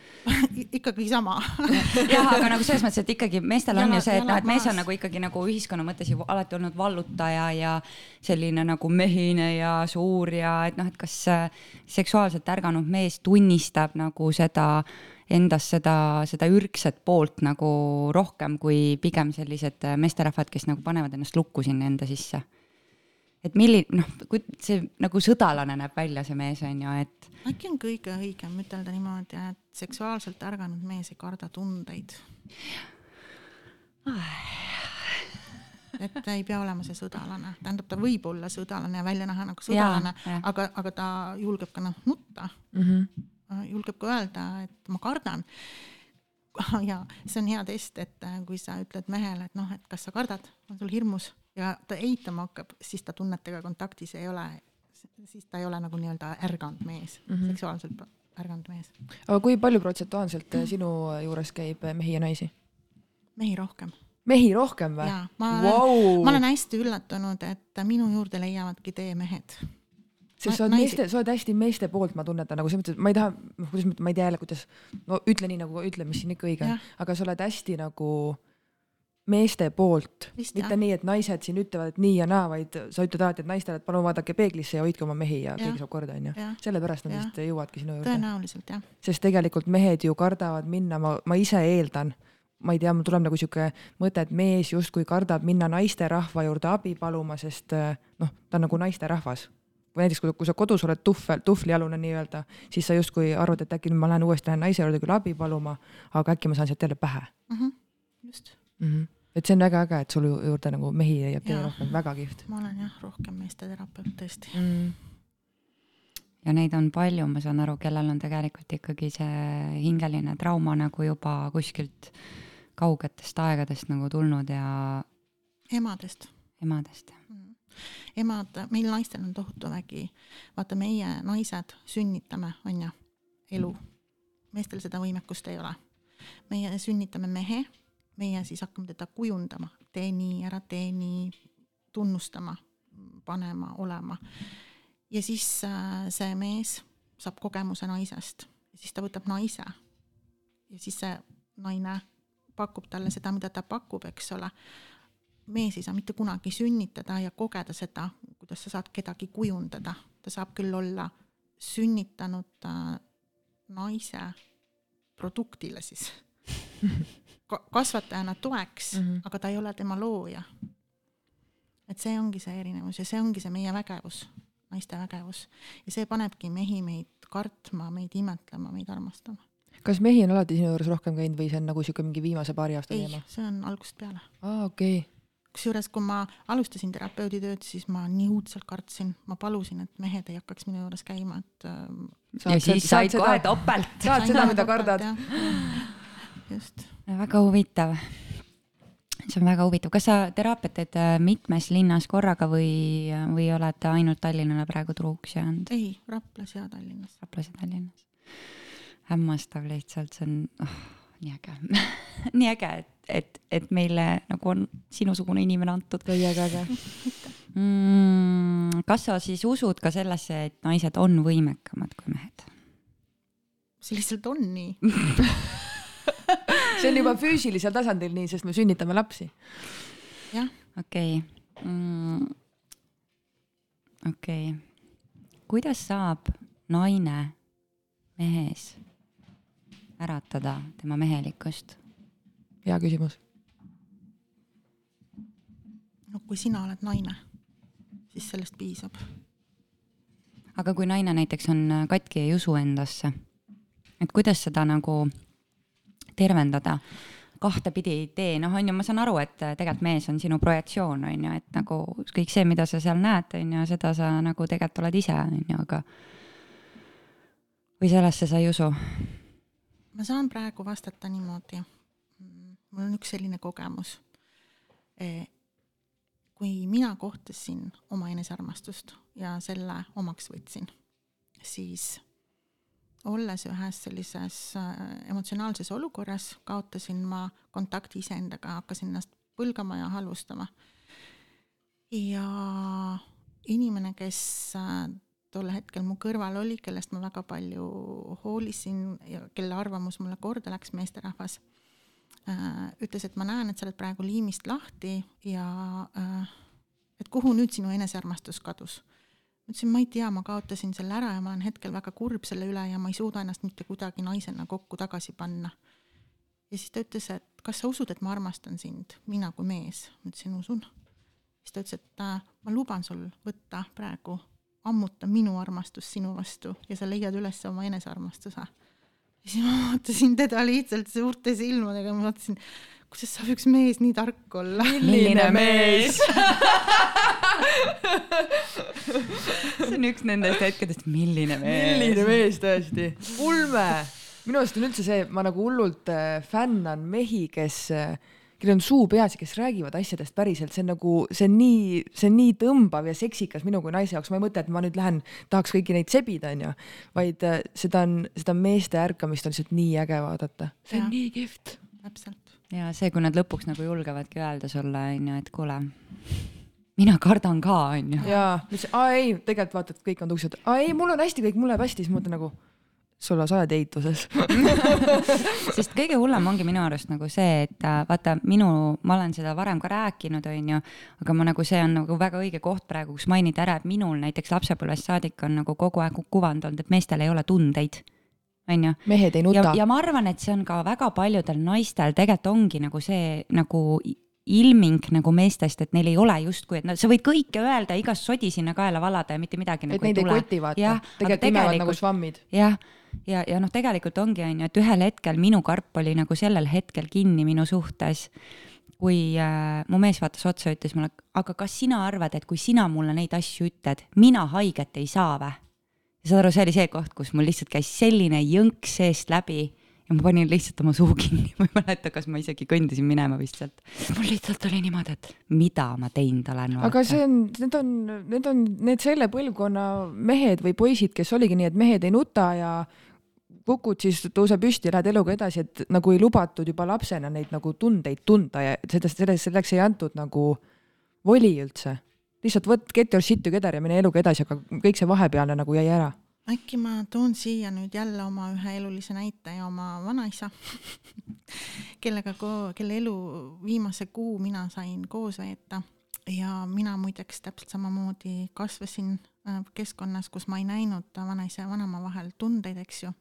Ikkagi sama. Jah, aga nagu selles mõttes, et ikkagi meestel on jala, ju see, et noh, et mees on nagu ikkagi nagu ühiskonna mõttes ju alati olnud vallutaja ja selline nagu mehine ja suur ja et noh, et kas seksuaalselt ärganud mees tunnistab nagu seda endas seda, seda ürgset poolt nagu rohkem kui pigem sellised meesterahvad, kes nagu panevad ennast lukku sinna enda sisse et milline, noh, kui see nagu sõdalane näeb välja, see mees on ju, et. äkki on kõige õigem ütelda niimoodi, et seksuaalselt ärganud mees ei karda tundeid. et ta ei pea olema see sõdalane, tähendab, ta võib olla sõdalane ja välja näha nagu sõdalane, aga, aga ta julgeb ka noh nutta mm. -hmm. julgeb ka öelda, et ma kardan ja see on hea test, et kui sa ütled mehele, et noh, et kas sa kardad, on sul hirmus ja ta eitama hakkab, siis ta tunnetega kontaktis ei ole, siis ta ei ole nagu nii-öelda ärganud mees mm, -hmm. seksuaalselt ärganud mees. aga kui palju protsentuaalselt äh, sinu juures käib äh, mehi ja naisi? mehi rohkem. mehi rohkem või? ma wow. ma olen hästi üllatunud, et minu juurde leiavadki tee mehed sest sa oled meeste, sa oled hästi meeste poolt, ma tunnetan nagu selles mõttes, ma ei taha, noh, kuidas ma ma ei tea jälle, kuidas, no ütle nii nagu ütle, mis siin ikka õige on, aga sa oled hästi nagu meeste poolt, mitte nii, et naised siin ütlevad, et nii ja naa, vaid sa ütled alati, et naistele, et palun vaadake peeglisse ja hoidke oma mehi ja, ja. keegi saab korda, onju. sellepärast nad vist jõuavadki sinu juurde. tõenäoliselt jah. sest tegelikult mehed ju kardavad minna, ma, ma ise eeldan, ma ei tea, mul tuleb nagu sihuke mõte, et mees justkui kardab minna naisterahva juurde abi paluma, sest noh, ta on nagu naisterahvas või näiteks kui, kui sa kodus oled tuhvel, tuhvlialune nii-öelda, siis sa justkui arvad, et äkki ma lähen uuesti lähen naise juurde küll abi paluma, aga äkki ma saan sealt jälle pähe mm. -hmm. just mm. -hmm et see on väga äge, et sul juurde nagu mehi leiab teie rohkem, väga kihvt. ma olen jah, rohkem meesteterapeut tõesti mm. ja neid on palju, ma saan aru, kellel on tegelikult ikkagi see hingeline trauma nagu juba kuskilt kaugetest aegadest nagu tulnud ja. emadest. emadest, jah mm. emad, meil naistel on tohutu vägi. vaata, meie naised sünnitame, on ju, elu. meestel seda võimekust ei ole. meie sünnitame mehe meie siis hakkame teda kujundama, tee nii, ära tee nii, tunnustama, panema, olema. ja siis äh, see mees saab kogemuse naisest, siis ta võtab naise ja siis see naine pakub talle seda, mida ta pakub, eks ole. mees ei saa mitte kunagi sünnitada ja kogeda seda, kuidas sa saad kedagi kujundada, ta saab küll olla sünnitanud äh, naise produktile siis kasvatajana toeks mm, -hmm. aga ta ei ole tema looja. et see ongi see erinevus ja see ongi see meie vägevus, naiste vägevus ja see panebki mehi meid kartma, meid imetlema, meid armastama. kas mehi on alati sinu juures rohkem käinud või see on nagu siuke mingi viimase paari aasta teema? see on algusest peale. aa, okei okay kusjuures, kui ma alustasin terapeudi tööd, siis ma nii õudselt kartsin, ma palusin, et mehed ei hakkaks minu juures käima, et. ja siis said kohe topelt. saad seda, mida kardad. Just väga huvitav. see on väga huvitav, kas sa teraapiat teed äh, mitmes linnas korraga või, või oled ainult Tallinnale praegu truuks jäänud? ei, Raplas ja Tallinnas. Raplas ja Tallinnas. hämmastav lihtsalt, see on oh, nii äge nii äge, et, et, et meile nagu on sinusugune inimene antud. väga äge mm,. kas sa siis usud ka sellesse, et naised on võimekamad kui mehed? see lihtsalt on nii see on juba füüsilisel tasandil nii, sest me sünnitame lapsi. jah. okei okay. mm.. okei okay.. kuidas saab naine mehes äratada tema mehelikkust? hea küsimus. no kui sina oled naine, siis sellest piisab. aga kui naine näiteks on katki ja ei usu endasse, et kuidas seda nagu tervendada? kahtepidi tee, noh, on ju, ma saan aru, et tegelikult mees on sinu projektsioon, on ju, et nagu kõik see, mida sa seal näed, on ju, seda sa nagu tegelikult oled ise, on ju, aga või sellesse sa ei usu? ma saan praegu vastata niimoodi. mul on üks selline kogemus. E, kui mina kohtasin oma enesearmastust ja selle omaks võtsin, siis olles ühes sellises äh, emotsionaalses olukorras, kaotasin ma kontakti iseendaga, hakkasin ennast põlgama ja halvustama. ja inimene, kes äh, tol hetkel mu kõrval oli, kellest ma väga palju hoolisin ja kelle arvamus mulle korda läks, meesterahvas, äh, ütles, et ma näen, et sa oled praegu liimist lahti ja et kuhu nüüd sinu enesearmastus kadus ma ütlesin, ma ei tea, ma kaotasin selle ära ja ma olen hetkel väga kurb selle üle ja ma ei suuda ennast mitte kuidagi naisena kokku tagasi panna. ja siis ta ütles, et kas sa usud, et ma armastan sind, mina kui mees. ma ütlesin, usun. siis ta ütles, et ma luban sul võtta praegu, ammuta minu armastus sinu vastu ja sa leiad üles oma enesearmastuse. ja siis ma vaatasin teda lihtsalt suurte silmadega, ma vaatasin, kuidas saab üks mees nii tark olla. milline mees see on üks nendest hetkedest, milline mees. milline mees tõesti, ulme. minu arust on üldse see, ma nagu hullult äh, fännan mehi, kes äh, kellel on suu peas ja kes räägivad asjadest päriselt, see on nagu, see on nii, see on nii tõmbav ja seksikas minu kui naise jaoks, ma ei mõtle, et ma nüüd lähen, tahaks kõiki neid sebida, onju, vaid äh, seda on, seda meeste ärkamist on lihtsalt nii äge vaadata. see on ja. nii kihvt. täpselt. ja see, kui nad lõpuks nagu julgevadki öelda sulle, onju, et kuule mina kardan ka, onju. jaa, aa ei, tegelikult vaatad, kõik on tuksed, aa ei, mul on hästi kõik, mul läheb hästi, siis ma mõtlen nagu sul sa oled eituses sest kõige hullem ongi minu arust nagu see, et äh, vaata minu, ma olen seda varem ka rääkinud, onju, aga ma nagu, see on nagu väga õige koht praegu, kus mainida ära, et minul näiteks lapsepõlvest saadik on nagu kogu aeg kuvand olnud, et meestel ei ole tundeid onju. mehed ei nuta. ja ma arvan, et see on ka väga paljudel naistel tegelikult ongi nagu see nagu ilming nagu meestest, et neil ei ole justkui, et no sa võid kõike öelda, igast sodi sinna kaela valada ja mitte midagi et nagu neid ei, ei koti vaata, tegelikult imevad nagu švammid. jah, ja, ja, ja noh, tegelikult ongi, on ju, et ühel hetkel minu karp oli nagu sellel hetkel kinni minu suhtes kui äh, mu mees vaatas otsa ja ütles mulle, aga kas sina arvad, et kui sina mulle neid asju ütled, mina haiget ei saa või? saad aru, see oli see koht, kus mul lihtsalt käis selline jõnks seest läbi ja ma panin lihtsalt oma suu kinni, ma ei mäleta, kas ma isegi kõndisin minema vist sealt. mul lihtsalt oli niimoodi, et mida ma teinud olen. aga see on, need on, need on need selle põlvkonna mehed või poisid, kes oligi nii, et mehed ei nuta ja kukud, siis tõuse püsti, lähed eluga edasi, et nagu ei lubatud juba lapsena neid nagu tundeid tunda ja sellest, sellest, selleks ei antud nagu voli üldse. lihtsalt võt, get your shit together ja mine eluga edasi, aga kõik see vahepealne nagu jäi ära äkki ma toon siia nüüd jälle oma ühe elulise näite ja oma vanaisa kellega, kelle elu viimase kuu mina sain koos veeta ja mina muideks täpselt samamoodi kasvasin äh, keskkonnas, kus ma ei näinud vanaisa ja vanaema vahel tundeid, eks ju.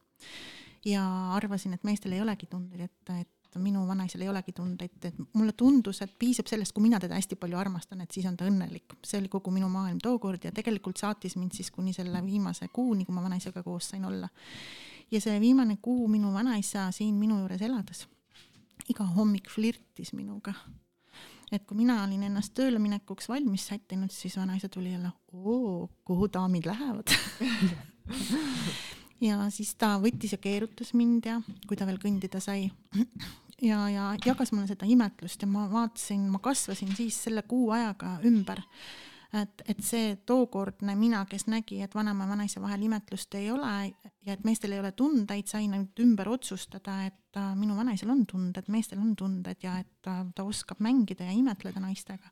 ja arvasin, et meestel ei olegi tundeid, et, et minu vanaisal ei olegi tundeid, et mulle tundus, et piisab sellest, kui mina teda hästi palju armastan, et siis on ta õnnelik. see oli kogu minu maailm tookord ja tegelikult saatis mind siis kuni selle viimase kuuni, kui ma vanaisaga koos sain olla. ja see viimane kuu minu vanaisa siin minu juures elades iga hommik flirtis minuga. et kui mina olin ennast tööle minekuks valmis sättinud, siis vanaisa tuli jälle, oo, kuhu daamid lähevad ja siis ta võttis ja keerutas mind ja kui ta veel kõndida sai. Ja, ja jagas mulle seda imetlust ja ma vaatasin, ma kasvasin siis selle kuu ajaga ümber. Et, et see tookordne mina, kes nägi, et vanema ja vanaisa vahel imetlust ei ole ja et meestel ei ole tundeid, sain nüüd ümber otsustada, et äh, minu vanaisal on tunded, meestel on tunded ja et ta, ta oskab mängida ja imetleda naistega.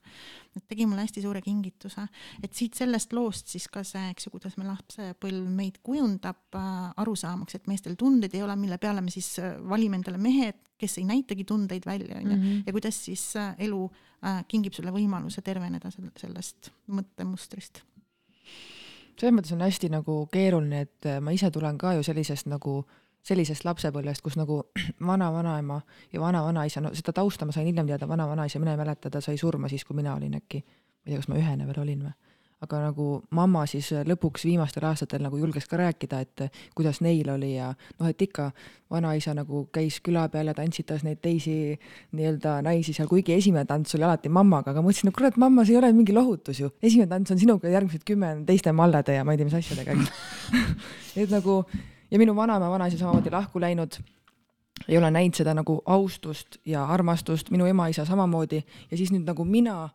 et tegi mulle hästi suure kingituse, et siit sellest loost siis ka see, eks ju, kuidas me lapsepõlv meid kujundab äh, arusaamaks, et meestel tundeid ei ole, mille peale me siis äh, valime endale mehed, kes ei näitagi tundeid välja, onju, mhm. ja kuidas siis äh, elu äh, kingib sulle võimaluse terveneda sellest mõttemustrist selles mõttes on hästi nagu keeruline, et ma ise tulen ka ju sellisest nagu sellisest lapsepõlvest, kus nagu vana-vanaema ja vana-vanaisa, no seda tausta ma sain hiljem teada, vana-vanaisa, mina ei mäleta, ta sai surma siis, kui mina olin äkki, ma ei tea, kas ma ühene veel olin või. Aga nagu mamma siis lõpuks viimastel aastatel nagu julges ka rääkida, et kuidas neil oli ja noh, et ikka vanaisa nagu käis küla peal ja tantsitas neid teisi nii-öelda naisi seal, kuigi esimene tants oli alati mammaga, aga mõtlesin, no kurat, mamma, see ei ole mingi lohutus ju, esimene tants on sinuga, järgmised kümme on teiste mallade ja ma ei tea, mis asjadega, eks. et nagu ja minu vanaema, vanaisa samamoodi lahku läinud. Ei ole näinud seda nagu austust ja armastust, minu ema-isa samamoodi. Ja siis nüüd nagu mina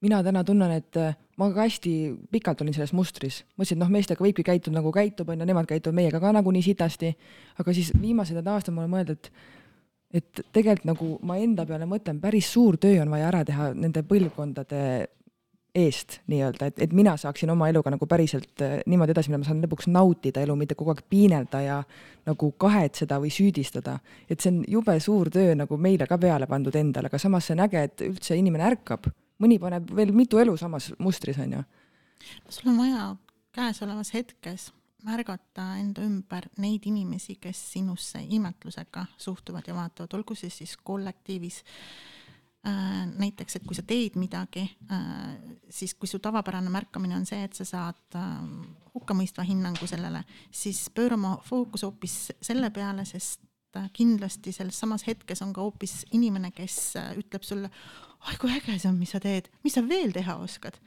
mina täna tunnen, et äh, ma ka hästi pikalt olin selles mustris, mõtlesin, et noh, meestega võibki käituda nagu käitub, on ju, nemad käituvad meiega ka nagunii sitasti, aga siis viimased need aastad ma olen mõelnud, et et tegelikult nagu ma enda peale mõtlen, päris suur töö on vaja ära teha nende põlvkondade eest nii-öelda, et, et mina saaksin oma eluga nagu päriselt äh, niimoodi edasi minna, ma saan lõpuks nautida elu, mitte kogu aeg piinelda ja nagu kahetseda või süüdistada. et see on jube suur töö nagu meile ka peale pandud endale, aga samas see on äge, et üldse inimene ärkab mõni paneb veel mitu elu samas mustris, on ju. sul on vaja käesolevas hetkes märgata enda ümber neid inimesi, kes sinusse imetlusega suhtuvad ja vaatavad, olgu see siis kollektiivis äh,, näiteks, et kui sa teed midagi äh,, siis kui su tavapärane märkamine on see, et sa saad äh, hukkamõistva hinnangu sellele, siis pööra oma fookus hoopis selle peale, sest äh, kindlasti selles samas hetkes on ka hoopis inimene, kes äh, ütleb sulle, oi kui äge see on, mis sa teed, mis sa veel teha oskad.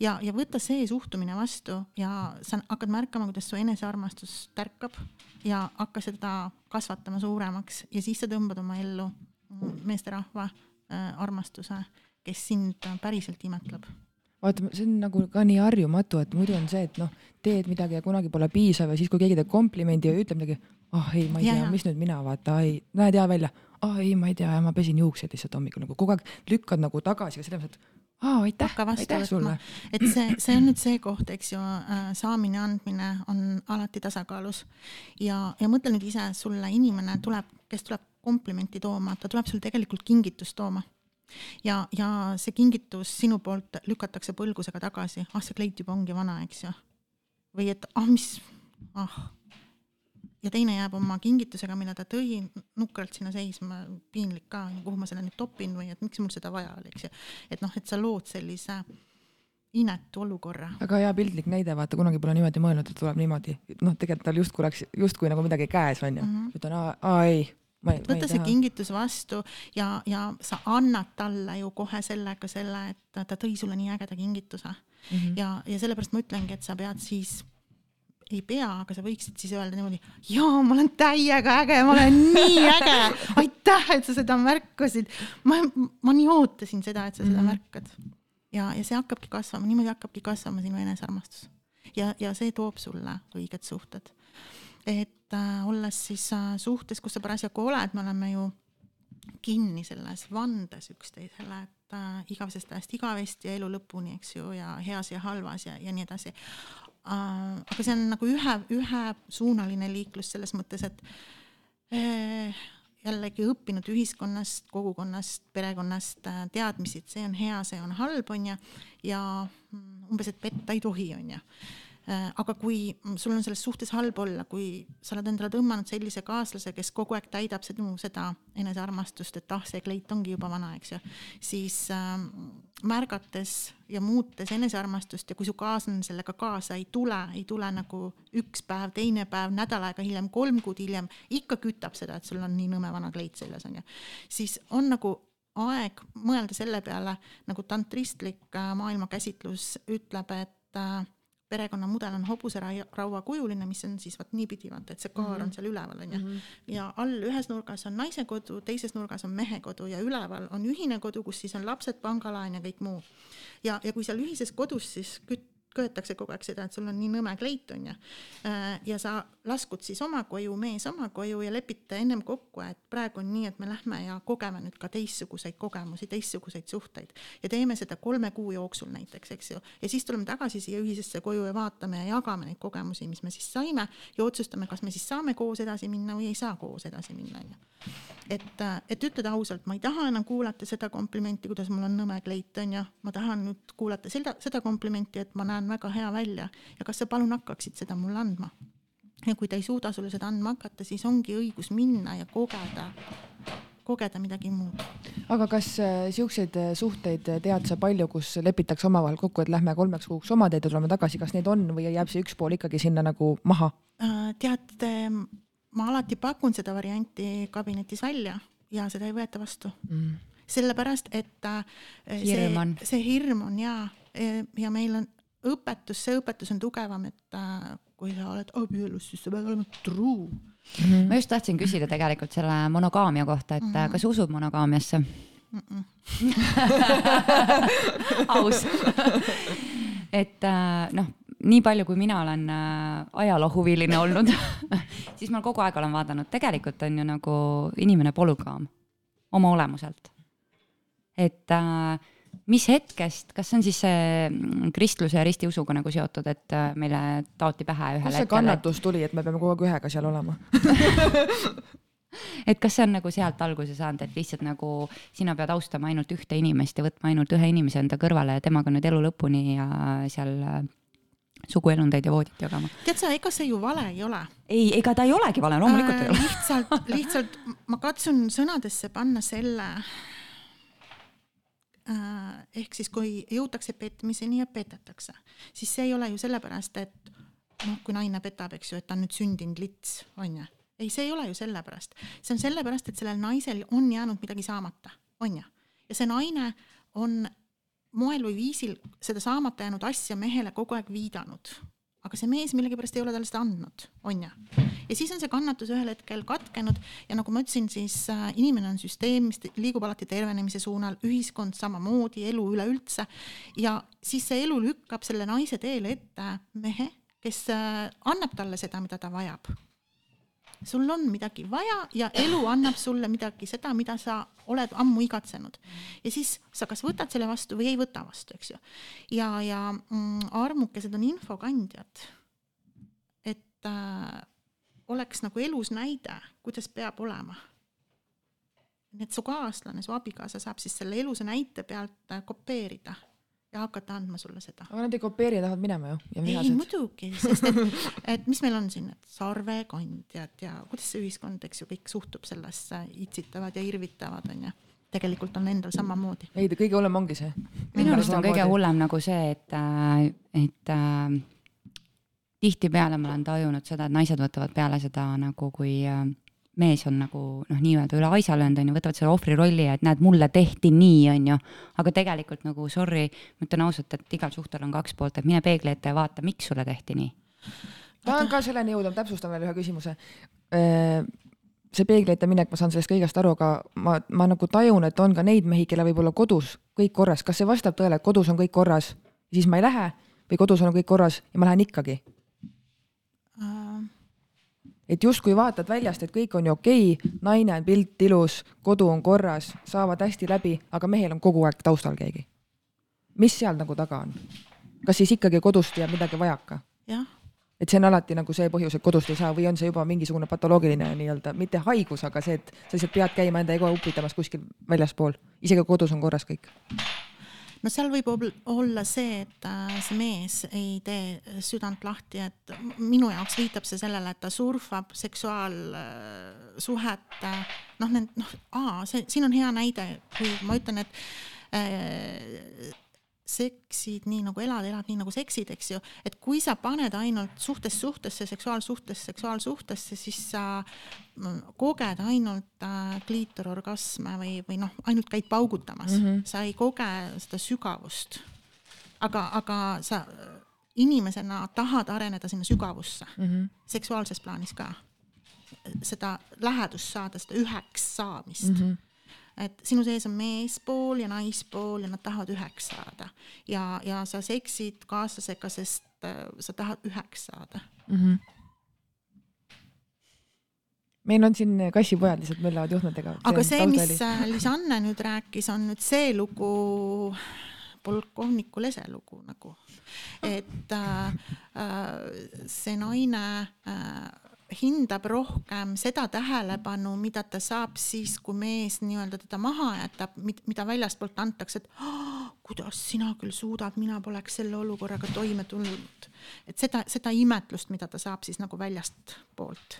ja, ja võta see suhtumine vastu ja sa hakkad märkama, kuidas su enesearmastus tärkab ja hakka seda kasvatama suuremaks ja siis sa tõmbad oma ellu meesterahva äh, armastuse, kes sind päriselt imetleb. Vaata, see on nagu ka nii harjumatu, et muidu on see, et noh, teed midagi ja kunagi pole piisav ja siis, kui keegi teeb komplimendi ja ütleb midagi, ah oh, ei, ma ei ja, tea, mis nüüd mina vaata, ei, näed hea välja, aa oh, ei, ma ei tea, ma pesin juuksed lihtsalt hommikul nagu kogu aeg lükkad nagu tagasi, aga selles mõttes, et aa aitäh, aitäh sulle. et see, see on nüüd see koht, eks ju, äh, saamine, andmine on alati tasakaalus. Ja, ja mõtle nüüd ise, sulle inimene tuleb, kes tuleb komplimenti tooma, ta tuleb sul tegelikult kingitust tooma ja, ja see kingitus sinu poolt lükatakse põlgusega tagasi, ah see kleit juba ongi vana, eks ju. või et ah mis, ah ja teine jääb oma kingitusega, mille ta tõi nukralt sinna seisma, piinlik ka, kuhu ma selle nüüd topin või et miks mul seda vaja oli, eks ju. et noh, et sa lood sellise inetu olukorra. väga hea pildlik näide, vaata kunagi pole niimoodi mõelnud, et tuleb niimoodi, noh, tegelikult tal justkui oleks, justkui nagu midagi käes on ju mm -hmm., ütlen aa ei võta see kingitus vastu ja, ja sa annad talle ju kohe sellega selle, et ta tõi sulle nii ägeda kingituse mm. -hmm. ja, ja sellepärast ma ütlengi, et sa pead siis ei pea, aga sa võiksid siis öelda niimoodi, jaa, ma olen täiega äge, ma olen nii äge, aitäh, et sa seda märkasid. ma, ma nii ootasin seda, et sa seda mm -hmm. märkad. ja, ja see hakkabki kasvama, niimoodi hakkabki kasvama sinu enesearmastus. ja, ja see toob sulle õiged suhted. et äh, olles siis äh, suhtes, kus sa parasjagu oled, me oleme ju kinni selles vandes üksteisele, et äh, igavesest ajast igavesti ja elu lõpuni, eks ju, ja heas ja halvas ja, ja nii edasi. Aga see on nagu ühe, ühesuunaline liiklus selles mõttes, et jällegi õppinud ühiskonnast, kogukonnast, perekonnast teadmisi, et see on hea, see on halb, on ju, ja mm, umbes, et petta ei tohi, on ju aga kui sul on selles suhtes halb olla, kui sa oled endale tõmmanud sellise kaaslase, kes kogu aeg täidab sinu seda enesearmastust, et ah, see kleit ongi juba vana, eks ju, siis äh, märgates ja muutes enesearmastust ja kui su kaaslane sellega kaasa ei tule, ei tule nagu üks päev, teine päev, nädal aega hiljem, kolm kuud hiljem, ikka kütab seda, et sul on nii nõme vana kleit seljas, on ju, siis on nagu aeg mõelda selle peale, nagu tantristlik äh, maailmakäsitlus ütleb, et äh, perekonnamudel on hobuseraua kujuline, mis on siis vot niipidi vaata, et see kaar mm -hmm. on seal üleval onju mm -hmm. ja all ühes nurgas on naise kodu, teises nurgas on mehe kodu ja üleval on ühine kodu, kus siis on lapsed, pangalaen ja kõik muu. ja, ja kui seal ühises kodus siis küt-, köetakse kogu aeg seda, et sul on nii nõme kleit onju. Äh, ja sa laskud siis oma koju, mees oma koju ja lepite ennem kokku, et praegu on nii, et me lähme ja kogeme nüüd ka teistsuguseid kogemusi, teistsuguseid suhteid ja teeme seda kolme kuu jooksul näiteks, eks ju. ja siis tuleme tagasi siia ühisesse koju ja vaatame ja jagame neid kogemusi, mis me siis saime ja otsustame, kas me siis saame koos edasi minna või ei saa koos edasi minna onju. et, et ütleda ausalt, ma ei taha enam kuulata seda komplimenti, kuidas mul on nõme kleit, onju. ma tahan nüüd kuulata seda, seda komplimenti, et ma näen väga hea välja ja kas sa palun hakkaksid seda mulle andma. ja kui ta ei suuda sulle seda andma hakata, siis ongi õigus minna ja kogeda, kogeda midagi muud. aga kas äh, siukseid äh, suhteid tead sa palju, kus lepitakse omavahel kokku, et lähme kolmeks kuuks oma teed ja tuleme tagasi, kas neid on või jääb see üks pool ikkagi sinna nagu maha? Äh, tead, ma alati pakun seda varianti kabinetis välja ja seda ei võeta vastu mm. sellepärast, et äh, hirm on. see, see hirm on ja, ja meil on õpetus, see õpetus on tugevam, et äh, kui sa oled abielus, siis sa pead olema true mm. -hmm. ma just tahtsin küsida tegelikult selle monogaamia kohta, et mm -hmm. kas usud monogaamiasse mm? -mm. aus et noh, nii palju, kui mina olen äh, ajaloohuviline olnud siis ma kogu aeg olen vaadanud, tegelikult on ju nagu inimene polügaam oma olemuselt. et äh, mis hetkest, kas see on siis see mm, kristluse ja ristiusuga nagu seotud, et äh, meile taoti pähe ühel hetkel? kust see kannatus tuli, et me peame kogu aeg ühega seal olema et kas see on nagu sealt alguse saanud, et lihtsalt nagu sina pead austama ainult ühte inimest ja võtma ainult ühe inimese enda kõrvale ja temaga nüüd elu lõpuni ja seal äh, suguelundeid ja voodit jagama. tead sa, ega see ju vale ei ole. ei, ega ta ei olegi vale, loomulikult äh, ei ole. lihtsalt, lihtsalt ma katsun sõnadesse panna selle äh,. Ehk siis, kui jõutakse petmiseni ja petetakse, siis see ei ole ju sellepärast, et noh, kui naine petab, eks ju, et ta on nüüd sündinud lits, on ju. ei, see ei ole ju sellepärast, see on sellepärast, et sellel naisel on jäänud midagi saamata, on ju. ja see naine on moel või viisil seda saamata jäänud asja mehele kogu aeg viidanud. Aga see mees millegipärast ei ole talle seda andnud, on ju. ja siis on see kannatus ühel hetkel katkenud ja nagu ma ütlesin, siis äh, inimene on süsteem, mis liigub alati tervenemise suunal, ühiskond samamoodi, elu üleüldse. ja siis see elu lükkab selle naise teele ette mehe, kes äh, annab talle seda, mida ta vajab sul on midagi vaja ja elu annab sulle midagi, seda, mida sa oled ammu igatsenud. ja siis sa kas võtad selle vastu või ei võta vastu, eks ju. ja, ja mm, armukesed on infokandjad. et äh, oleks nagu elus näide, kuidas peab olema. et su kaaslane, su abikaasa saab siis selle elusa näite pealt äh, kopeerida ja hakata andma sulle seda. aga nad ei kopeeri, tahavad minema ju. ei muidugi, sest et, et mis meil on siin, et sarvekandjad ja kuidas see ühiskond, eks ju, kõik suhtub sellesse, itsitavad ja irvitavad, onju tegelikult on endal samamoodi. ei, kõige hullem ongi see. minu arust on kõige hullem nagu see, et, äh, et äh, tihtipeale ma olen tajunud seda, et naised võtavad peale seda nagu kui äh, mees on nagu noh, nii-öelda üle aisa löönud, on ju, võtavad selle ohvri rolli ja et näed, mulle tehti nii, on ju. aga tegelikult nagu sorry, ma ütlen ausalt, et igal suhtel on kaks poolt, et mine peegli ette ja vaata, miks sulle tehti nii. tahan ka selleni jõuda, ma täpsustan veel ühe küsimuse. see peegli ette minek, ma saan sellest kõigest aru, aga ma, ma nagu tajun, et on ka neid mehi, kellel võib olla kodus kõik korras, kas see vastab tõele, et kodus on kõik korras, siis ma ei lähe või kodus on kõik korras ja ma lähen ikkagi et justkui vaatad väljast, et kõik on ju okei okay,, naine on pilt ilus, kodu on korras, saavad hästi läbi, aga mehel on kogu aeg taustal keegi. mis seal nagu taga on? kas siis ikkagi kodust jääb midagi vajaka? et see on alati nagu see põhjus, et kodust ei saa või on see juba mingisugune patoloogiline nii-öelda, mitte haigus, aga see, et sa lihtsalt pead käima enda ego upitamas kuskil väljaspool, isegi kodus on korras kõik no seal võib olla see, et äh, see mees ei tee südant lahti, et minu jaoks viitab see sellele, et ta surfab seksuaalsuhet, noh, need noh, aa, see siin on hea näide, kui ma ütlen, et äh, seksid nii nagu elad, elad nii nagu seksid, eks ju, et kui sa paned ainult suhtest suhtesse, seksuaalsuhtest seksuaalsuhtesse, siis sa mm, koged ainult äh, kliitororgasme või, või noh, ainult käid paugutamas mm, -hmm. sa ei koge seda sügavust. aga, aga sa inimesena tahad areneda sinna sügavusse mm, -hmm. seksuaalses plaanis ka, seda lähedust saada, seda üheks saamist mm. -hmm et sinu sees on meespool ja naispool ja nad tahavad üheks saada ja, ja sa seksid kaaslasega, sest äh, sa tahad üheks saada mm. -hmm meil on siin kassipojad lihtsalt möllavad juhtmetega. aga see, mis äh, Lisanne nüüd rääkis, on nüüd see lugu, polkovniku lese lugu nagu, et äh, äh, see naine äh, hindab rohkem seda tähelepanu, mida ta saab siis, kui mees nii-öelda teda maha jätab, mida väljastpoolt antakse, et oh, kuidas sina küll suudad, mina poleks selle olukorraga toime tulnud. et seda, seda imetlust, mida ta saab siis nagu väljastpoolt,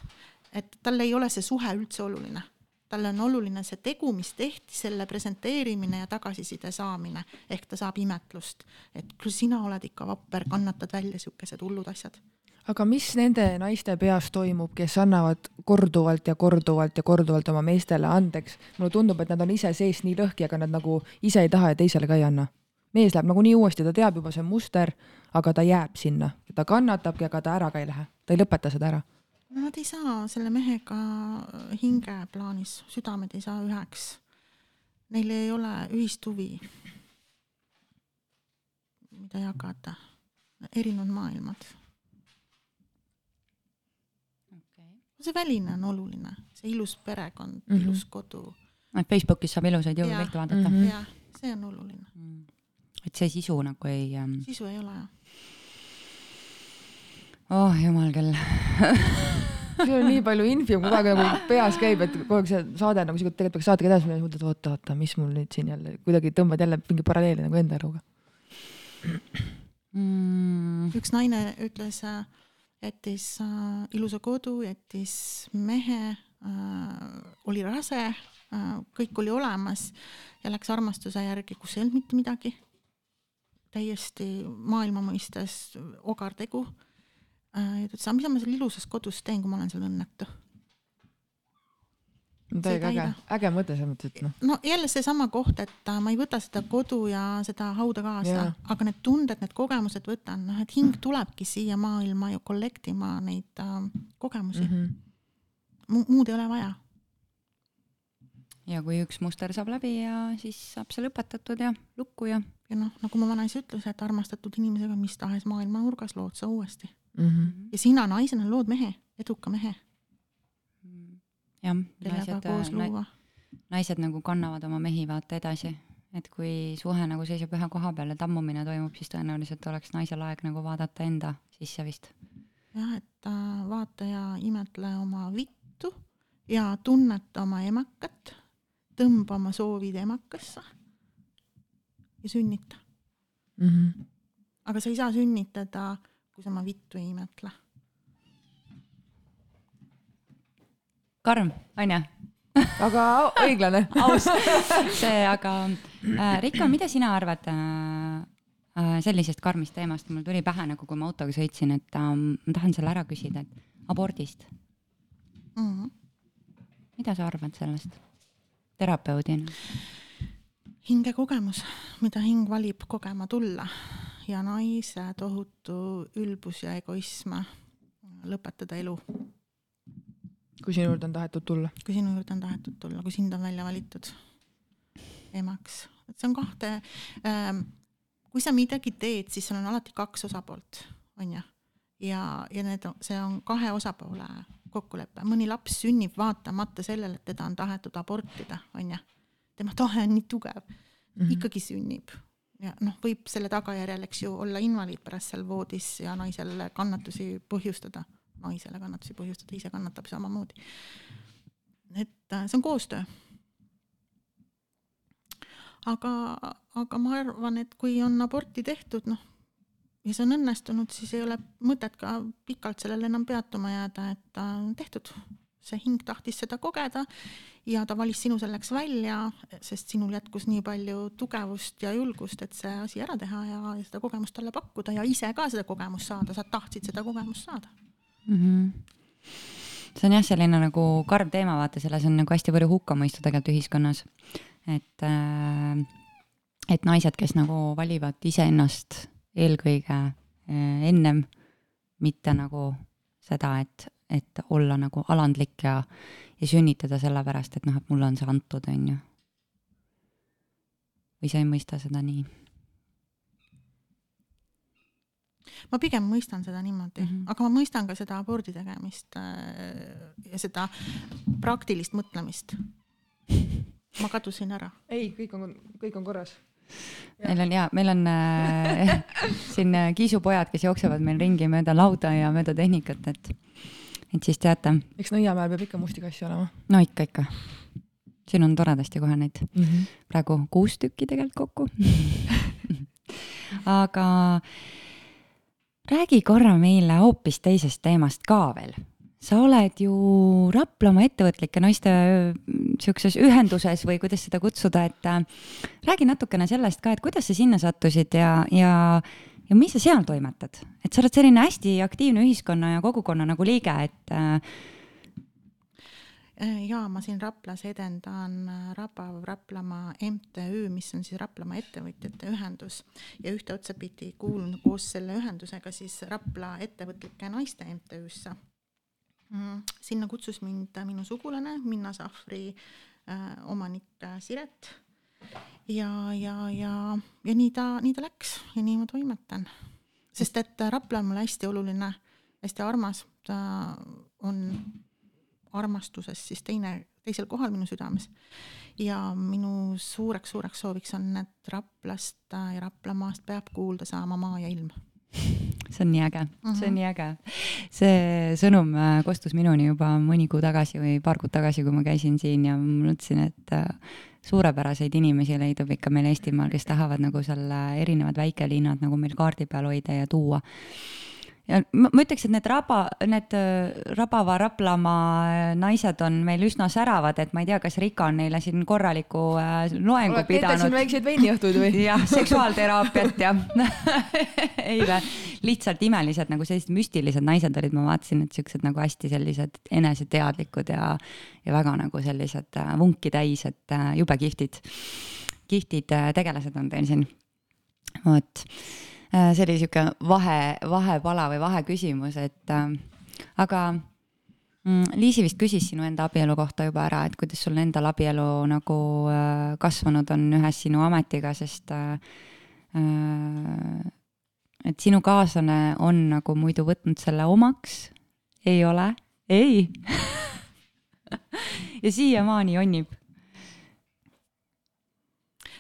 et tal ei ole see suhe üldse oluline. Talle on oluline see tegu, mis tehti, selle presenteerimine ja tagasiside saamine, ehk ta saab imetlust, et küll sina oled ikka vapper, kannatad välja siukesed hullud asjad aga mis nende naiste peas toimub, kes annavad korduvalt ja korduvalt ja korduvalt oma meestele andeks? mulle tundub, et nad on ise seest nii lõhki, aga nad nagu ise ei taha ja teisele ka ei anna. mees läheb nagunii uuesti, ta teab juba see muster, aga ta jääb sinna, ta kannatabki, aga ta ära ka ei lähe, ta ei lõpeta seda ära. Nad ei saa selle mehega hinge plaanis, südamed ei saa üheks. Neil ei ole ühist huvi, mida jagada, erinevad maailmad see väline on oluline, see ilus perekond mm, -hmm. ilus kodu. et Facebookis saab ilusaid jõulupilti vaadata mm. -hmm. jah, see on oluline mm.. et see sisu nagu ei ähm.... sisu ei ole jah. oh jumal küll sul on nii palju infi kogu aeg nagu peas käib, et kogu aeg see saade nagu siuke, tegelikult peaks saatega edasi minema, mõtled oota, oota, mis mul nüüd siin jälle, kuidagi tõmbad jälle mingi paralleeli nagu enda eluga mm.. üks naine ütles äh, jättis äh, ilusa kodu, jättis mehe äh,, oli rase äh,, kõik oli olemas ja läks armastuse järgi, kus ei olnud mitte midagi. täiesti maailma mõistes ogartegu äh,. ja ta ütles, aga mida ma seal ilusas kodus teen, kui ma olen seal õnnetu täiega äge, äge mõte selles mõttes, et noh. no jälle seesama koht, et äh, ma ei võta seda kodu ja seda hauda kaasa, aga need tunded, need kogemused võtan, noh, et hing tulebki siia maailma ju kollektima neid äh, kogemusi mm. -hmm. muud ei ole vaja. ja kui üks muster saab läbi ja siis saab see lõpetatud ja lukku ja. ja noh, nagu mu vanaisa ütles, et armastatud inimesega mis tahes maailma nurgas lood sa uuesti mm. -hmm. ja sina naisena lood mehe, eduka mehe jah, naised, äh, naised nagu kannavad oma mehi vaata edasi, et kui suhe nagu seisab ühe koha peal ja tammumine toimub, siis tõenäoliselt oleks naisel aeg nagu vaadata enda sisse vist. jah, et äh, vaata ja imetle oma vittu ja tunneta oma emakat, tõmba oma soovid emakasse ja sünnita mm. -hmm. aga sa ei saa sünnitada, kui sa oma vittu ei imetle karm, onju aga õiglane aus, see, aga äh, Rika, mida sina arvad äh, äh, sellisest karmist teemast, mul tuli pähe nagu, kui ma autoga sõitsin, et äh, ma tahan selle ära küsida, et abordist mm. -hmm. mida sa arvad sellest terapeudina? hingekogemus, mida hing valib kogema tulla ja naise tohutu ülbus ja egoism lõpetada elu kui sinu juurde on tahetud tulla? kui sinu juurde on tahetud tulla, kui sind on välja valitud emaks, et see on kahte ähm,, kui sa midagi teed, siis seal on alati kaks osapoolt, on ju. ja, ja need, see on kahe osapoole kokkulepe, mõni laps sünnib vaatamata sellele, et teda on tahetud abortida, on ju. tema tahe on nii tugev mm, -hmm. ikkagi sünnib ja noh, võib selle tagajärjel, eks ju, olla invaliid pärast seal voodis ja naisele kannatusi põhjustada naisele kannatusi põhjustada, ise kannatab samamoodi. et äh, see on koostöö. aga, aga ma arvan, et kui on aborti tehtud, noh, ja see on õnnestunud, siis ei ole mõtet ka pikalt sellele enam peatuma jääda, et ta on tehtud. see hing tahtis seda kogeda ja ta valis sinu selleks välja, sest sinul jätkus nii palju tugevust ja julgust, et see asi ära teha ja, ja seda kogemust talle pakkuda ja ise ka seda kogemust saada, sa tahtsid seda kogemust saada mm. -hmm. see on jah, selline nagu karm teema, vaata, selles on nagu hästi palju hukkamõistu tegelikult ühiskonnas. et äh,, et naised, kes nagu valivad iseennast eelkõige äh, ennem, mitte nagu seda, et, et olla nagu alandlik ja, ja sünnitada sellepärast, et noh, et mulle on see antud, on ju. või sa ei mõista seda nii? Ma pigem mõistan seda niimoodi mm, -hmm. aga ma mõistan ka seda abordi tegemist äh, ja seda praktilist mõtlemist. ma kadusin ära. ei, kõik on, kõik on korras. meil on ja, meil on äh, siin äh, kiisupojad, kes jooksevad meil ringi mööda lauda ja mööda tehnikat, et et siis teate, eks Nõiamäel peab ikka musti kassi olema no ikka, ikka. siin on toredasti kohe neid mm. -hmm. praegu kuus tükki tegelikult kokku aga räägi korra meile hoopis teisest teemast ka veel. sa oled ju Raplamaa ettevõtlike naiste sihukeses ühenduses või kuidas seda kutsuda, et äh, räägi natukene sellest ka, et kuidas sa sinna sattusid ja, ja ja mis sa seal toimetad, et sa oled selline hästi aktiivne ühiskonna ja kogukonna nagu liige, et äh, ja ma siin Raplas edendan Rabav Raplamaa MTÜ, mis on siis Raplamaa ettevõtjate ühendus ja ühte otsapidi kuulun koos selle ühendusega siis Rapla ettevõtlike naiste MTÜ-sse. Mm, sinna kutsus mind minu sugulane Minna Sahvri äh, omanik Siret ja, ja, ja, ja nii ta, nii ta läks ja nii ma toimetan. sest et Rapla on mulle hästi oluline, hästi armas, ta on armastuses siis teine, teisel kohal minu südames. ja minu suureks-suureks sooviks on, et Raplast ja Raplamaast peab kuulda saama maa ja ilm see on nii äge uh, -huh. see on mhm. nii äge. see sõnum äh, kostus minuni juba mõni kuu tagasi või paar kuud tagasi, kui ma käisin siin ja mõtlesin, et äh, suurepäraseid inimesi leidub ikka meil Eestimaal, kes tahavad nagu selle erinevad väikelinnad nagu meil kaardi peal hoida ja tuua ja ma, ütleks, et need raba, need äh, Rabava, Raplamaa äh, naised on meil üsna säravad, et ma ei tea, kas Rika on neile siin korraliku äh, loengu Oled pidanud. siin väikseid veiniõhtuid või? jah, seksuaalteraapiat ja ei vä, lihtsalt imelised nagu sellised müstilised naised olid, ma vaatasin, et siuksed nagu hästi sellised eneseteadlikud ja, ja väga nagu sellised vunki täis, et jube kihvtid, kihvtid tegelased on teil siin. vot see oli sihuke vahe, vahepala või vaheküsimus, et äh, aga mm, Liisi vist küsis sinu enda abielu kohta juba ära, et kuidas sul endal abielu nagu äh, kasvanud on ühes sinu ametiga, sest äh, äh, et sinu kaaslane on nagu muidu võtnud selle omaks, ei ole, ei. Ja siiamaani jonnib.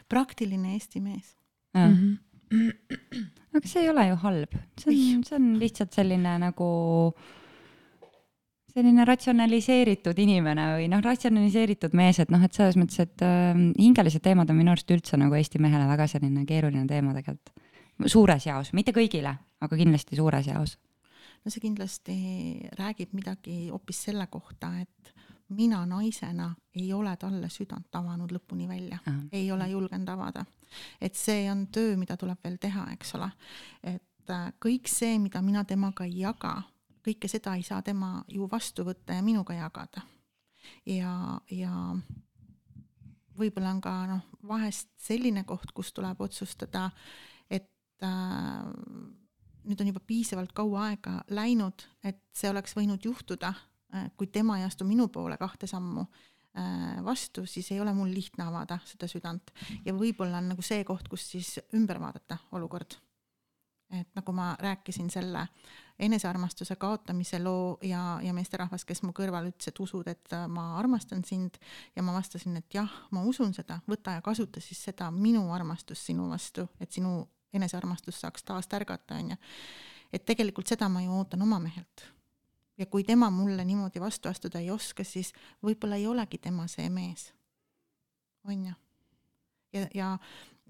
praktiline Eesti mees. Mm. -hmm aga see ei ole ju halb, see on, see on lihtsalt selline nagu selline ratsionaliseeritud inimene või noh, ratsionaliseeritud mees, et noh, et selles mõttes, et äh, hingelised teemad on minu arust üldse nagu Eesti mehele väga selline keeruline teema tegelikult. suures jaos, mitte kõigile, aga kindlasti suures jaos. no see kindlasti räägib midagi hoopis selle kohta, et mina naisena ei ole talle südant avanud lõpuni välja, ei ole julgenud avada. Et see on töö, mida tuleb veel teha, eks ole. et äh, kõik see, mida mina temaga ei jaga, kõike seda ei saa tema ju vastu võtta ja minuga jagada. ja, ja võib-olla on ka noh, vahest selline koht, kus tuleb otsustada, et äh, nüüd on juba piisavalt kaua aega läinud, et see oleks võinud juhtuda Äh, kui tema ei astu minu poole kahte sammu vastu, siis ei ole mul lihtne avada seda südant ja võib-olla on nagu see koht, kus siis ümber vaadata olukord. et nagu ma rääkisin selle enesearmastuse kaotamise loo ja, ja meesterahvas, kes mu kõrval ütles, et usud, et ma armastan sind ja ma vastasin, et jah, ma usun seda, võta ja kasuta siis seda minu armastust sinu vastu, et sinu enesearmastus saaks taas tärgata, onju. et tegelikult seda ma ju ootan oma mehelt ja kui tema mulle niimoodi vastu astuda ei oska, siis võib-olla ei olegi tema see mees. on ju? ja, ja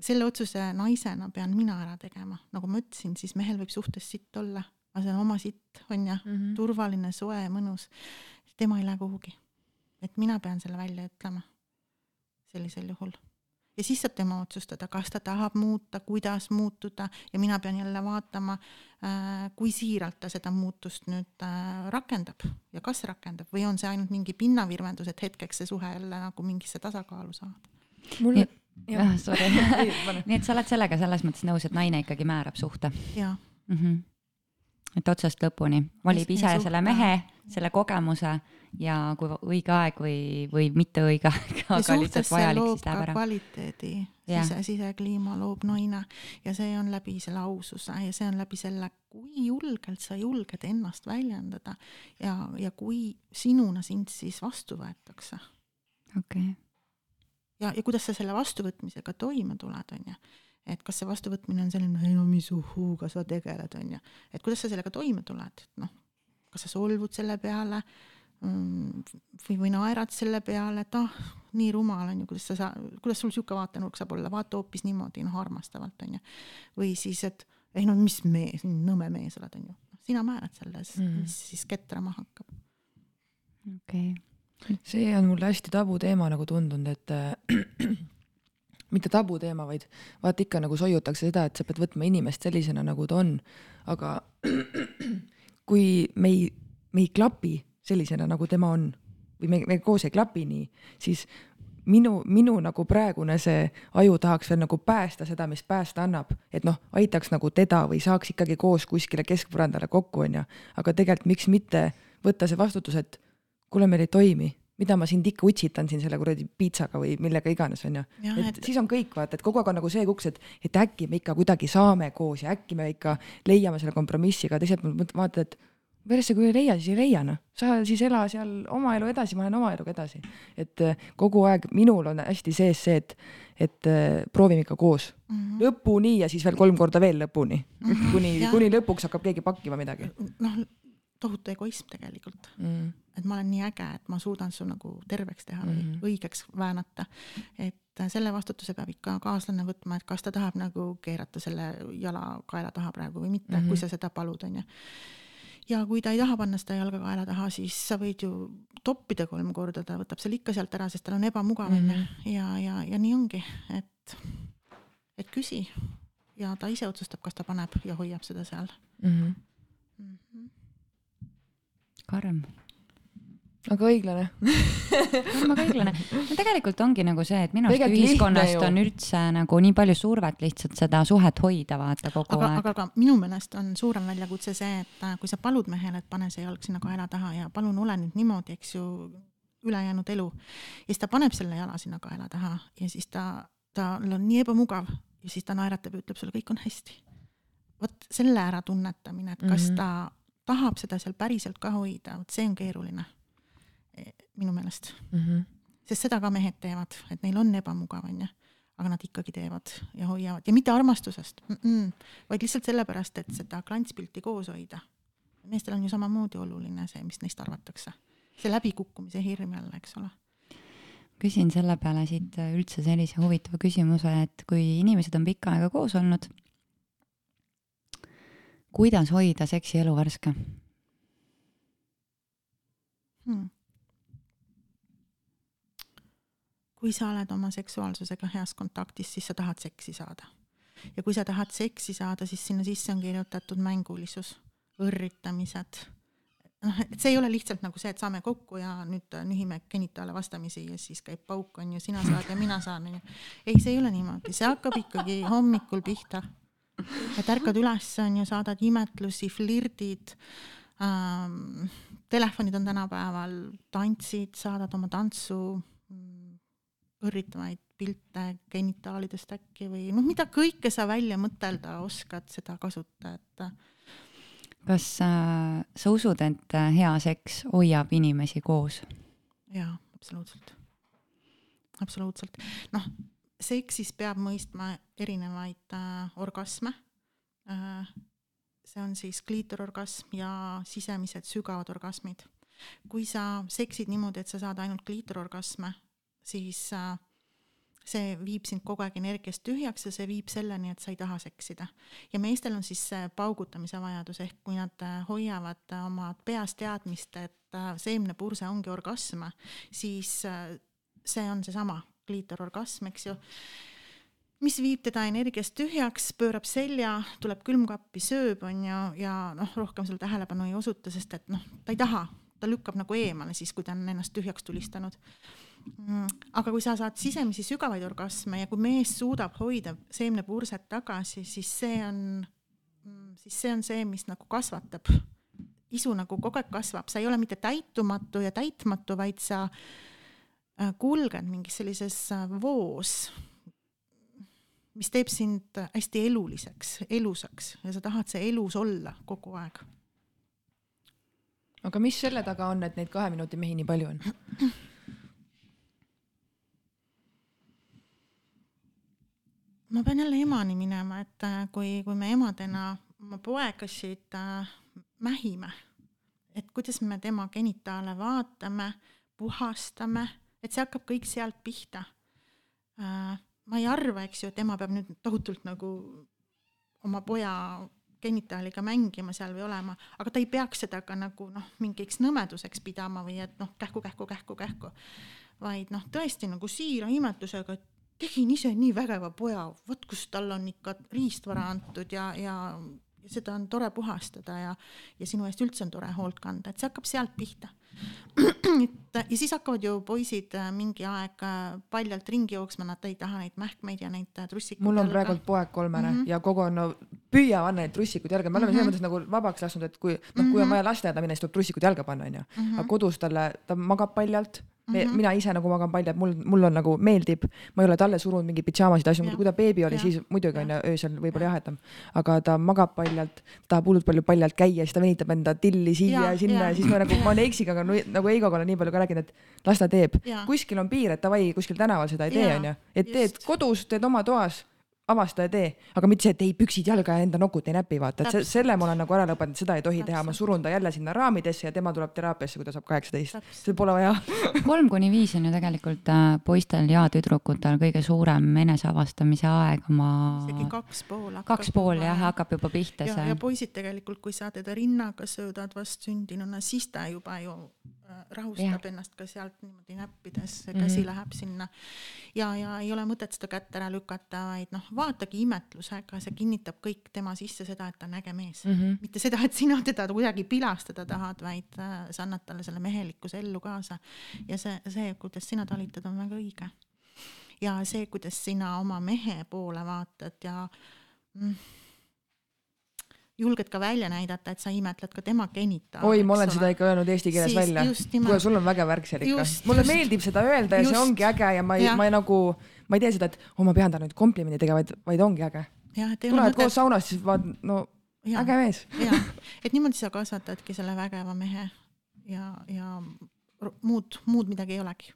selle otsuse naisena pean mina ära tegema, nagu ma ütlesin, siis mehel võib suhtes sitt olla, aga see on oma sitt, on ju mm, -hmm. turvaline, soe, mõnus. tema ei lähe kuhugi. et mina pean selle välja ütlema sellisel juhul ja siis saab tema otsustada, kas ta tahab muuta, kuidas muutuda ja mina pean jälle vaatama, äh, kui siiralt ta seda muutust nüüd äh, rakendab ja kas rakendab või on see ainult mingi pinnavirvendus, et hetkeks see suhe jälle nagu mingisse tasakaalu saada. mulle jah, sorry nii et sa oled sellega selles mõttes nõus, et naine ikkagi määrab suhte? jaa mm. -hmm. et otsast lõpuni valib ise selle mehe, selle kogemuse ja kui õige aeg või, või mitte õige aeg, aga lihtsalt vajalik, siis läheb ära. kvaliteedi, sise, sisekliima loob naine ja see on läbi selle aususe ja see on läbi selle, kui julgelt sa julged ennast väljendada ja, ja kui sinuna sind siis vastu võetakse. okei okay. ja, ja kuidas sa selle vastuvõtmisega toime tuled, on ju et kas see vastuvõtmine on selline, ei no mis uhuuga sa tegeled, on ju, et kuidas sa sellega toime tuled, noh, kas sa solvud selle peale mm, või, või naerad selle peale, et ah, nii rumal on ju, kuidas sa saa-, kuidas sul sihuke vaatenurk saab olla, vaata hoopis niimoodi noh, armastavalt on ju. või siis, et ei no mis mees, nõme mees oled, on ju. Sina määrad selles mm, mis siis ketrama hakkab. okei okay.. see on mulle hästi tabuteema nagu tundunud, et äh, mitte tabuteema, vaid vaata ikka nagu soiutakse seda, et sa pead võtma inimest sellisena, nagu ta on. aga kui me ei, me ei klapi sellisena, nagu tema on. Või me, me koos ei klapi nii, siis minu, minu nagu praegune see aju tahaks veel nagu päästa seda, mis päästa annab, et noh, aitaks nagu teda või saaks ikkagi koos kuskile keskpõrandale kokku, onju. aga tegelikult miks mitte võtta see vastutus, et kuule, meil ei toimi, mida ma sind ikka utsitan siin selle kuradi piitsaga või millega iganes, onju. et, et siis on kõik, vaata, et kogu aeg on nagu see kuks, et, et äkki me ikka kuidagi saame koos ja äkki me ikka leiame selle kompromissi, aga teiselt poolt vaatad, et peresse, kui ei leia, siis ei leia noh, sa siis ela seal oma elu edasi, ma lähen oma eluga edasi. et äh, kogu aeg minul on hästi sees see, et, et äh, proovime ikka koos mm -hmm. lõpuni ja siis veel kolm korda veel lõpuni mm, -hmm. kuni, kuni lõpuks hakkab keegi pakkima midagi. noh, tohutu egoism tegelikult mm. -hmm. et ma olen nii äge, et ma suudan su nagu terveks teha või mm -hmm. õigeks väänata. et äh, selle vastutuse peab ikka kaaslane võtma, et kas ta tahab nagu keerata selle jala kaela taha praegu või mitte mm, -hmm. kui sa seda palud, onju ja kui ta ei taha panna seda jalga kaela taha, siis sa võid ju toppida kolm korda, ta võtab selle ikka sealt ära, sest tal on ebamugav onju mm -hmm. ja, ja, ja nii ongi, et, et küsi ja ta ise otsustab, kas ta paneb ja hoiab seda seal mm. -hmm. Mm -hmm. karm aga õiglane väga õiglane. no tegelikult ongi nagu see, et minu arust ühiskonnast on üldse nagu nii palju survet lihtsalt seda suhet hoida, vaata kogu aga, aeg. aga, aga minu meelest on suurem väljakutse see, et äh, kui sa palud mehele, et pane see jalg sinna kaela taha ja palun ole nüüd niimoodi, eks ju, ülejäänud elu. ja siis ta paneb selle jala sinna kaela taha ja siis ta, tal on nii ebamugav ja siis ta naeratab ja ütleb sulle, kõik on hästi. vot selle äratunnetamine, et kas mm -hmm. ta tahab seda seal päriselt ka hoida, vot see on keeruline minu meelest mm. -hmm. sest seda ka mehed teevad, et neil on ebamugav, onju, aga nad ikkagi teevad ja hoiavad ja mitte armastusest mm, -mm, vaid lihtsalt sellepärast, et seda klantspilti koos hoida. meestel on ju samamoodi oluline see, mis neist arvatakse, see läbikukkumise hirm jälle, eks ole küsin selle peale siit üldse sellise huvitava küsimuse, et kui inimesed on pikka aega koos olnud, kuidas hoida seksielu värske hmm.? Kui sa oled oma seksuaalsusega heas kontaktis, siis sa tahad seksi saada. ja kui sa tahad seksi saada, siis sinna sisse on kirjutatud mängulisus, õrritamised. noh, et see ei ole lihtsalt nagu see, et saame kokku ja nüüd nühime genitaale vastamisi ja siis käib pauk, on ju, sina saad ja mina saan, on ju. ei, see ei ole niimoodi, see hakkab ikkagi hommikul pihta. et ärkad üles, on ju, saadad imetlusi, flirdid ähm,, telefonid on tänapäeval, tantsid, saadad oma tantsu õrritavaid pilte genitaalidest äkki või noh, mida kõike sa välja mõtelda oskad, seda kasuta, et. kas äh, sa usud, et äh, hea seks hoiab inimesi koos? jaa, absoluutselt. absoluutselt. noh, seksis peab mõistma erinevaid äh, orgasme äh,. see on siis kliitororgasm ja sisemised sügavad orgasmid. kui sa seksid niimoodi, et sa saad ainult kliitororgasme siis äh, see viib sind kogu aeg energiast tühjaks ja see viib selleni, et sa ei taha seksida. ja meestel on siis see paugutamise vajadus, ehk kui nad äh, hoiavad äh, oma peas teadmist, et seemnepurse ongi orgasm, siis see on seesama kliitororgasm, eks ju, mis viib teda energiast tühjaks, pöörab selja, tuleb külmkappi, sööb, on ju, ja noh, rohkem seal tähelepanu ei osuta, sest et noh, ta ei taha, ta lükkab nagu eemale siis, kui ta on ennast tühjaks tulistanud aga kui sa saad sisemisi sügavaid orgasme ja kui mees suudab hoida seemnepurset tagasi, siis see on, siis see on see, mis nagu kasvatab. isu nagu kogu aeg kasvab, sa ei ole mitte täitumatu ja täitmatu, vaid sa äh, kulged mingis sellises äh, voos, mis teeb sind hästi eluliseks, elusaks ja sa tahad see elus olla kogu aeg. aga mis selle taga on, et neid kahe minuti mehi nii palju on? Ma pean jälle emani minema, et äh, kui, kui me emadena oma poegasid äh, mähime, et kuidas me tema genitaale vaatame, puhastame, et see hakkab kõik sealt pihta äh, ma ei arva, eks ju, et ema peab nüüd tohutult nagu oma poja genitaaliga mängima seal või olema, aga ta ei peaks seda ka nagu noh, mingiks nõmeduseks pidama või et noh, kähku, kähku, kähku, kähku. vaid noh, tõesti nagu siira imetlusega, et tegin ise nii vägeva poja, vot kus tal on ikka riistvara antud ja, ja seda on tore puhastada ja, ja sinu eest üldse on tore hoolt kanda, et see hakkab sealt pihta. et ja siis hakkavad ju poisid äh, mingi aeg äh, paljalt ringi jooksma, nad ei taha neid mähkmeid ja neid äh, trussikuid. mul on praegu poeg kolmene mm -hmm. ja kogu aeg no püüa panna neid trussikuid jalga, me oleme mm -hmm. selles mõttes nagu vabaks lasknud, et kui noh, kui on mhm. vaja lasteaeda minna, siis tuleb trussikud jalga panna, onju. aga kodus talle, ta magab paljalt mm -hmm. mina ise nagu magan palju, et mul, mul on nagu meeldib, ma ei ole talle surunud mingeid pidžaamasid, asju, kui ta beebi oli, siis muidugi onju öösel võib-olla jahedam, aga ta magab paljalt, tahab hullult palju paljalt käia, siis ta venitab enda tilli siia ja sinna ja, ja siis ma nagu, ma olen Eiksiga ka nagu Eigoga olen nii palju ka rääkinud, et las ta teeb, kuskil on piir, et davai, kuskil tänaval seda ei tee onju, et teed kodus, teed oma toas avasta ja tee, aga mitte see, et ei püksid jalga ja enda nokut ei näpi, vaata, et see, selle ma olen nagu ära lõpetanud, seda ei tohi Täpselt. teha, ma surun ta jälle sinna raamidesse ja tema tuleb teraapiasse, kui ta saab kaheksateist, see pole vaja kolm kuni viis on ju tegelikult äh, poistel ja tüdrukutel kõige suurem eneseavastamise aeg oma. isegi kaks pool. kaks pool jah, hakkab juba pihta ja, see. ja poisid tegelikult, kui sa teda rinnaga söödad vastsündinuna, siis ta juba ju rahustab ja. ennast ka sealt niimoodi näppides, käsi mm -hmm. läheb sinna ja, ja ei ole mõtet seda kätt ära lükata, vaid noh, vaatagi imetlusega, see kinnitab kõik tema sisse seda, et ta on äge mees mm. -hmm. mitte seda, et sina teda kuidagi pilastada tahad, vaid äh, sa annad talle selle mehelikkuse ellu kaasa. ja see, see, kuidas sina talitad, on väga õige. ja see, kuidas sina oma mehe poole vaatad ja mm, julged ka välja näidata, et sa imetled ka tema genitaale. oi, ma olen seda ikka öelnud eesti keeles siis, välja. kuule, sul on vägev värk seal ikka. mulle just, meeldib seda öelda ja just, see ongi äge ja ma ei, ma ei nagu, ma ei tee seda, et oh, ma pean talle nüüd komplimendi tegema, vaid, vaid ongi äge. mõtet... koos saunast, siis vaat no ja, äge mees. jah, et niimoodi sa kasvatadki selle vägeva mehe ja, ja muud, muud midagi ei olegi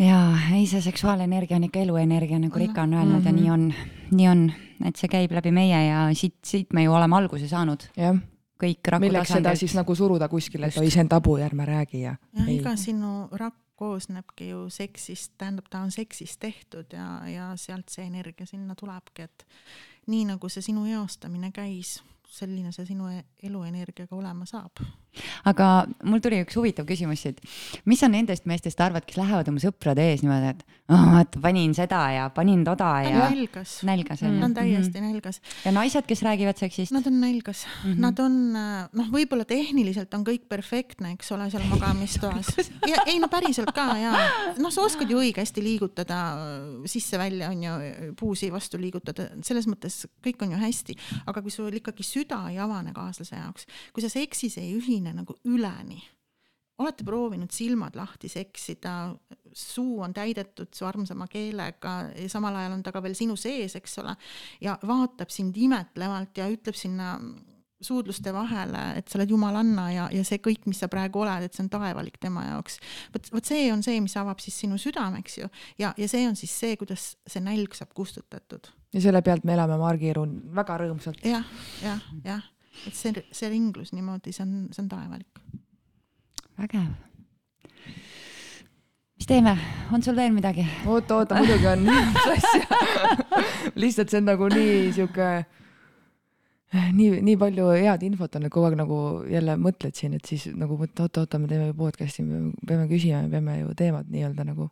jaa, ei see seksuaalenergia on ikka eluenergia, nagu Rika on öelnud mm -hmm. ja nii on, nii on, et see käib läbi meie ja siit, siit me ju oleme alguse saanud. jah. kõik raku milleks tasandid. seda siis nagu suruda kuskile, et oi, see on tabu ja ärme räägi ja. ja iga sinu rakk koosnebki ju seksist, tähendab, ta on seksist tehtud ja, ja sealt see energia sinna tulebki, et nii nagu see sinu eostamine käis selline see sinu e-, eluenergiaga olema saab. Aga mul tuli üks huvitav küsimus siit. mis sa nendest meestest arvad, kes lähevad oma sõprade ees niimoodi, et oh, vaata panin seda ja panin toda ja. nälgas. nälgas on ju. ta on täiesti mm -hmm. nälgas. ja naised, kes räägivad seksist? Nad on nälgas mm, -hmm. nad on noh, võib-olla tehniliselt on kõik perfektne, eks ole, seal magamistoas. ja ei no päriselt ka ja noh, sa oskad ju õigesti liigutada sisse-välja on ju, puusi vastu liigutada, selles mõttes kõik on ju hästi, aga kui sul ikkagi süda ei avane kaaslase jaoks, kui sa seksis ei ühine nagu üleni, olete proovinud silmad lahti seksida, suu on täidetud su armsama keelega ja samal ajal on ta ka veel sinu sees, eks ole, ja vaatab sind imetlevalt ja ütleb sinna suudluste vahele, et sa oled jumalanna ja, ja see kõik, mis sa praegu oled, et see on taevalik tema jaoks. vot, vot see on see, mis avab siis sinu südame, eks ju, ja, ja see on siis see, kuidas see nälg saab kustutatud ja selle pealt me elame Margiru väga rõõmsalt ja,. jah, jah, jah, et see, see ringlus niimoodi, see on, see on taevalik. vägev. mis teeme, on sul veel midagi? oota, oota, muidugi on lihtsalt see on nagu nii sihuke, nii, nii palju head infot on, et kogu aeg nagu jälle mõtled siin, et siis nagu mõtled, oota, oota, me teeme ju podcast'i, me peame küsima, me peame ju teemat nii-öelda nagu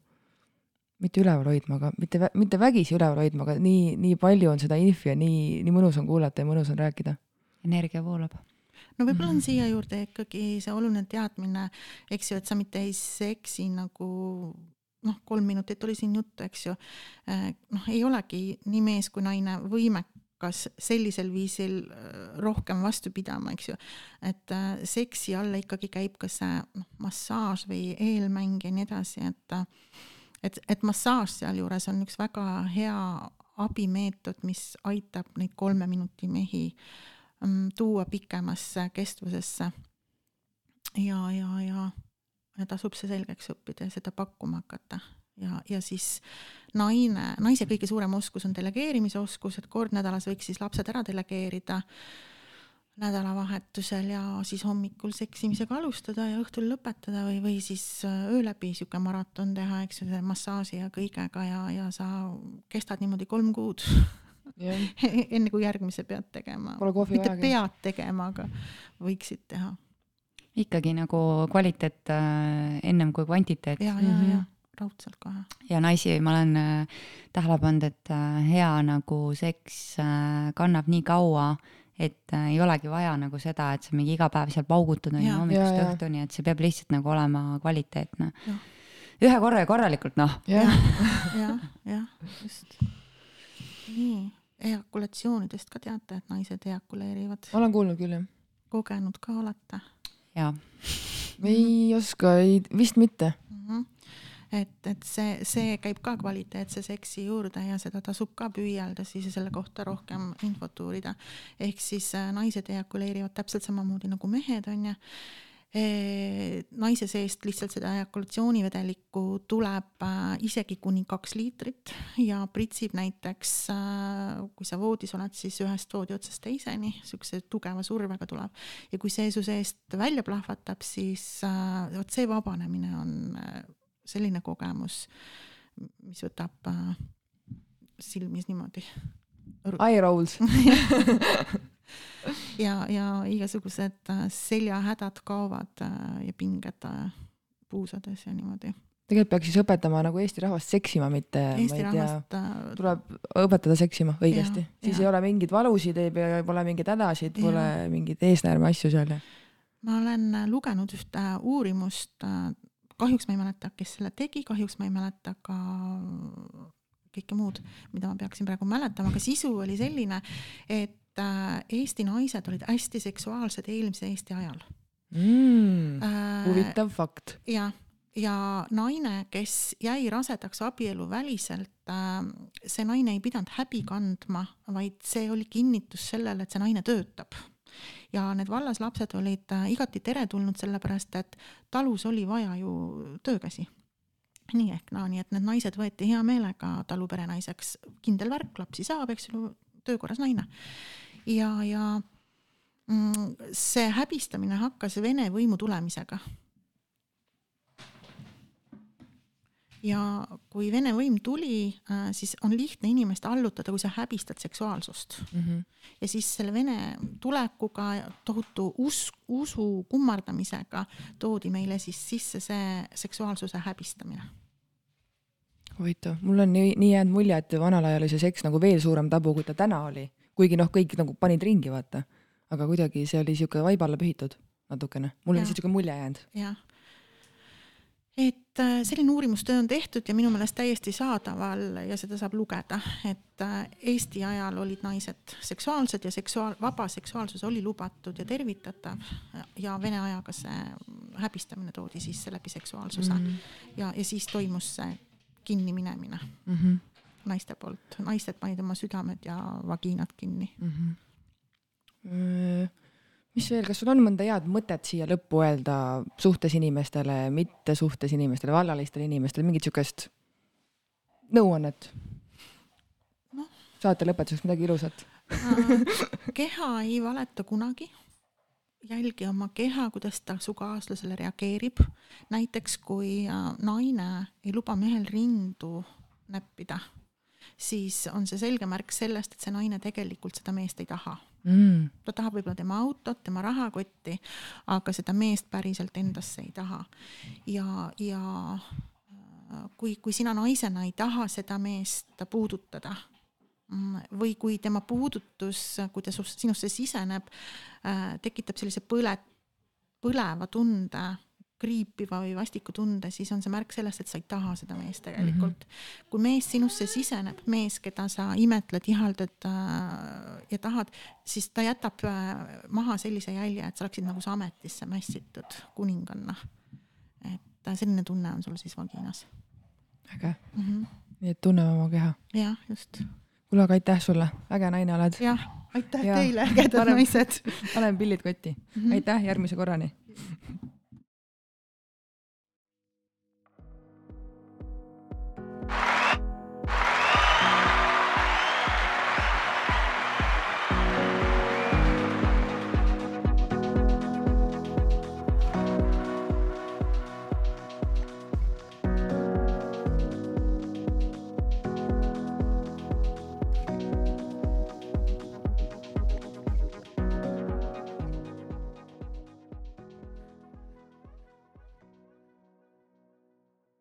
mitte üleval hoidma, aga mitte, mitte vägisi üleval hoidma, aga nii, nii palju on seda infi ja nii, nii mõnus on kuulata ja mõnus on rääkida. Energia voolab. no võib-olla on siia juurde ikkagi see oluline teadmine, eks ju, et sa mitte ei seksi nagu noh, kolm minutit oli siin juttu, eks ju. Eh, noh, ei olegi nii mees kui naine võimekas sellisel viisil eh, rohkem vastu pidama, eks ju. et eh, seksi alla ikkagi käib ka see noh, massaaž või eelmäng ja nii edasi, et et, et massaaž sealjuures on üks väga hea abimeetod, mis aitab neid kolme minuti mehi um, tuua pikemasse kestvusesse. ja, ja, ja, tasub see selgeks õppida ja seda pakkuma hakata ja, ja siis naine, naise kõige suurem oskus on delegeerimise oskus, et kord nädalas võiks siis lapsed ära delegeerida nädalavahetusel ja siis hommikul seksimisega alustada ja õhtul lõpetada või, või siis öö läbi sihuke maraton teha, eks ju, selle massaaži ja kõigega ja, ja sa kestad niimoodi kolm kuud enne kui järgmise pead tegema. mitte vajagi. pead tegema, aga võiksid teha. ikkagi nagu kvaliteet äh, ennem kui kvantiteet. ja, ja mm, -hmm. ja raudselt kohe. ja naisi ma olen äh, tähele pannud, et äh, hea nagu seks äh, kannab nii kaua et äh, ei olegi vaja nagu seda, et sa mingi iga päev seal paugutad on ju hommikust õhtuni, et see peab lihtsalt nagu olema kvaliteetne. ühe korra ja korralikult noh. jah, jah, just. nii, ejakulatsioonidest ka teate, et naised ejakuleerivad? olen kuulnud küll, jah. kogenud ka olete? jaa. ei oska, ei, vist mitte mm. -hmm et, et see, see käib ka kvaliteetse seksi juurde ja seda tasub ka püüelda siis ja selle kohta rohkem infot uurida. ehk siis äh, naised ejakuleerivad täpselt samamoodi nagu mehed onju naise seest lihtsalt seda ejakulatsioonivedelikku tuleb äh, isegi kuni kaks liitrit ja pritsib näiteks, äh, kui sa voodis oled, siis ühest voodi otsast teiseni, siukse tugeva survega tuleb. ja kui see su seest välja plahvatab, siis vot see vabanemine on selline kogemus, mis võtab äh, silmis niimoodi. Eye rolls ja, ja igasugused äh, seljahädad kaovad äh, ja pinged puusades ja niimoodi tegelikult peaks siis õpetama nagu Eesti rahvast seksima, mitte Eesti ma ei rahvast... tea, tuleb õpetada seksima õigesti, siis ja. ei ole mingeid valusid, ei pea, pole mingeid hädasid, pole mingeid eesnäärme asju seal. ma olen lugenud ühte uurimust kahjuks ma ei mäleta, kes selle tegi, kahjuks ma ei mäleta ka kõike muud, mida ma peaksin praegu mäletama, aga sisu oli selline, et äh, Eesti naised olid hästi seksuaalsed eelmise Eesti ajal mm,. huvitav fakt. jah, ja naine, kes jäi rasedaks abieluväliselt, äh, see naine ei pidanud häbi kandma, vaid see oli kinnitus sellele, et see naine töötab ja need vallaslapsed olid äh, igati teretulnud, sellepärast et talus oli vaja ju töökäsi nii ehk naa no,, nii et need naised võeti hea meelega taluperenaiseks, kindel värk, lapsi saab, eks ju, töökorras naine. Ja, ja mm, see häbistamine hakkas Vene võimu tulemisega ja kui Vene võim tuli, äh, siis on lihtne inimest allutada, kui sa häbistad seksuaalsust mm. -hmm. ja siis selle Vene tulekuga, tohutu us-, usu kummardamisega toodi meile siis sisse see seksuaalsuse häbistamine. huvitav, mul on nii, nii jäänud mulje, et vanal ajal oli see seks nagu veel suurem tabu, kui ta täna oli. Kuigi noh, kõik nagu panid ringi, vaata. aga kuidagi see oli siuke vaiba alla pühitud natukene, mul on lihtsalt siuke mulje jäänud. jah et äh, selline uurimustöö on tehtud ja minu meelest täiesti saadaval ja seda saab lugeda, et äh, Eesti ajal olid naised seksuaalsed ja seksuaal, vaba seksuaalsus oli lubatud ja tervitatav ja Vene ajaga see häbistamine toodi sisse läbi seksuaalsuse mm -hmm. ja, ja siis toimus see kinniminemine mm -hmm. Naiste poolt, naised panid oma südamed ja vagiinad kinni mm. -hmm mis veel, kas sul on mõnda head mõtet siia lõppu öelda suhtes inimestele, mitte suhtes inimestele, vallalistele inimestele, mingit siukest nõuannet no.? saate lõpetuseks midagi ilusat keha ei valeta kunagi. jälgi oma keha, kuidas ta su kaaslasele reageerib. näiteks kui äh, naine ei luba mehel rindu näppida, siis on see selge märk sellest, et see naine tegelikult seda meest ei taha mm.. ta tahab võib-olla tema autot, tema rahakotti, aga seda meest päriselt endasse ei taha. ja, ja äh, kui, kui sina naisena ei taha seda meest puudutada mm, või kui tema puudutus, kui ta sinusse siseneb, äh, tekitab sellise põle, põleva tunde kriipiva või vastiku tunde, siis on see märk sellest, et sa ei taha seda meest tegelikult mm. -hmm. kui mees sinusse siseneb, mees, keda sa imetled, ihaldad äh, ja tahad, siis ta jätab äh, maha sellise jälje, et sa oleksid nagu su ametisse mässitud kuninganna. et äh, selline tunne on sul siis vaginas. äge mm. -hmm. nii et tunneme oma keha. jah, just. kuule, aga aitäh sulle, äge naine oled. jah, aitäh ja. teile, ägedad naised. panen pillid kotti mm. -hmm. aitäh, järgmise korrani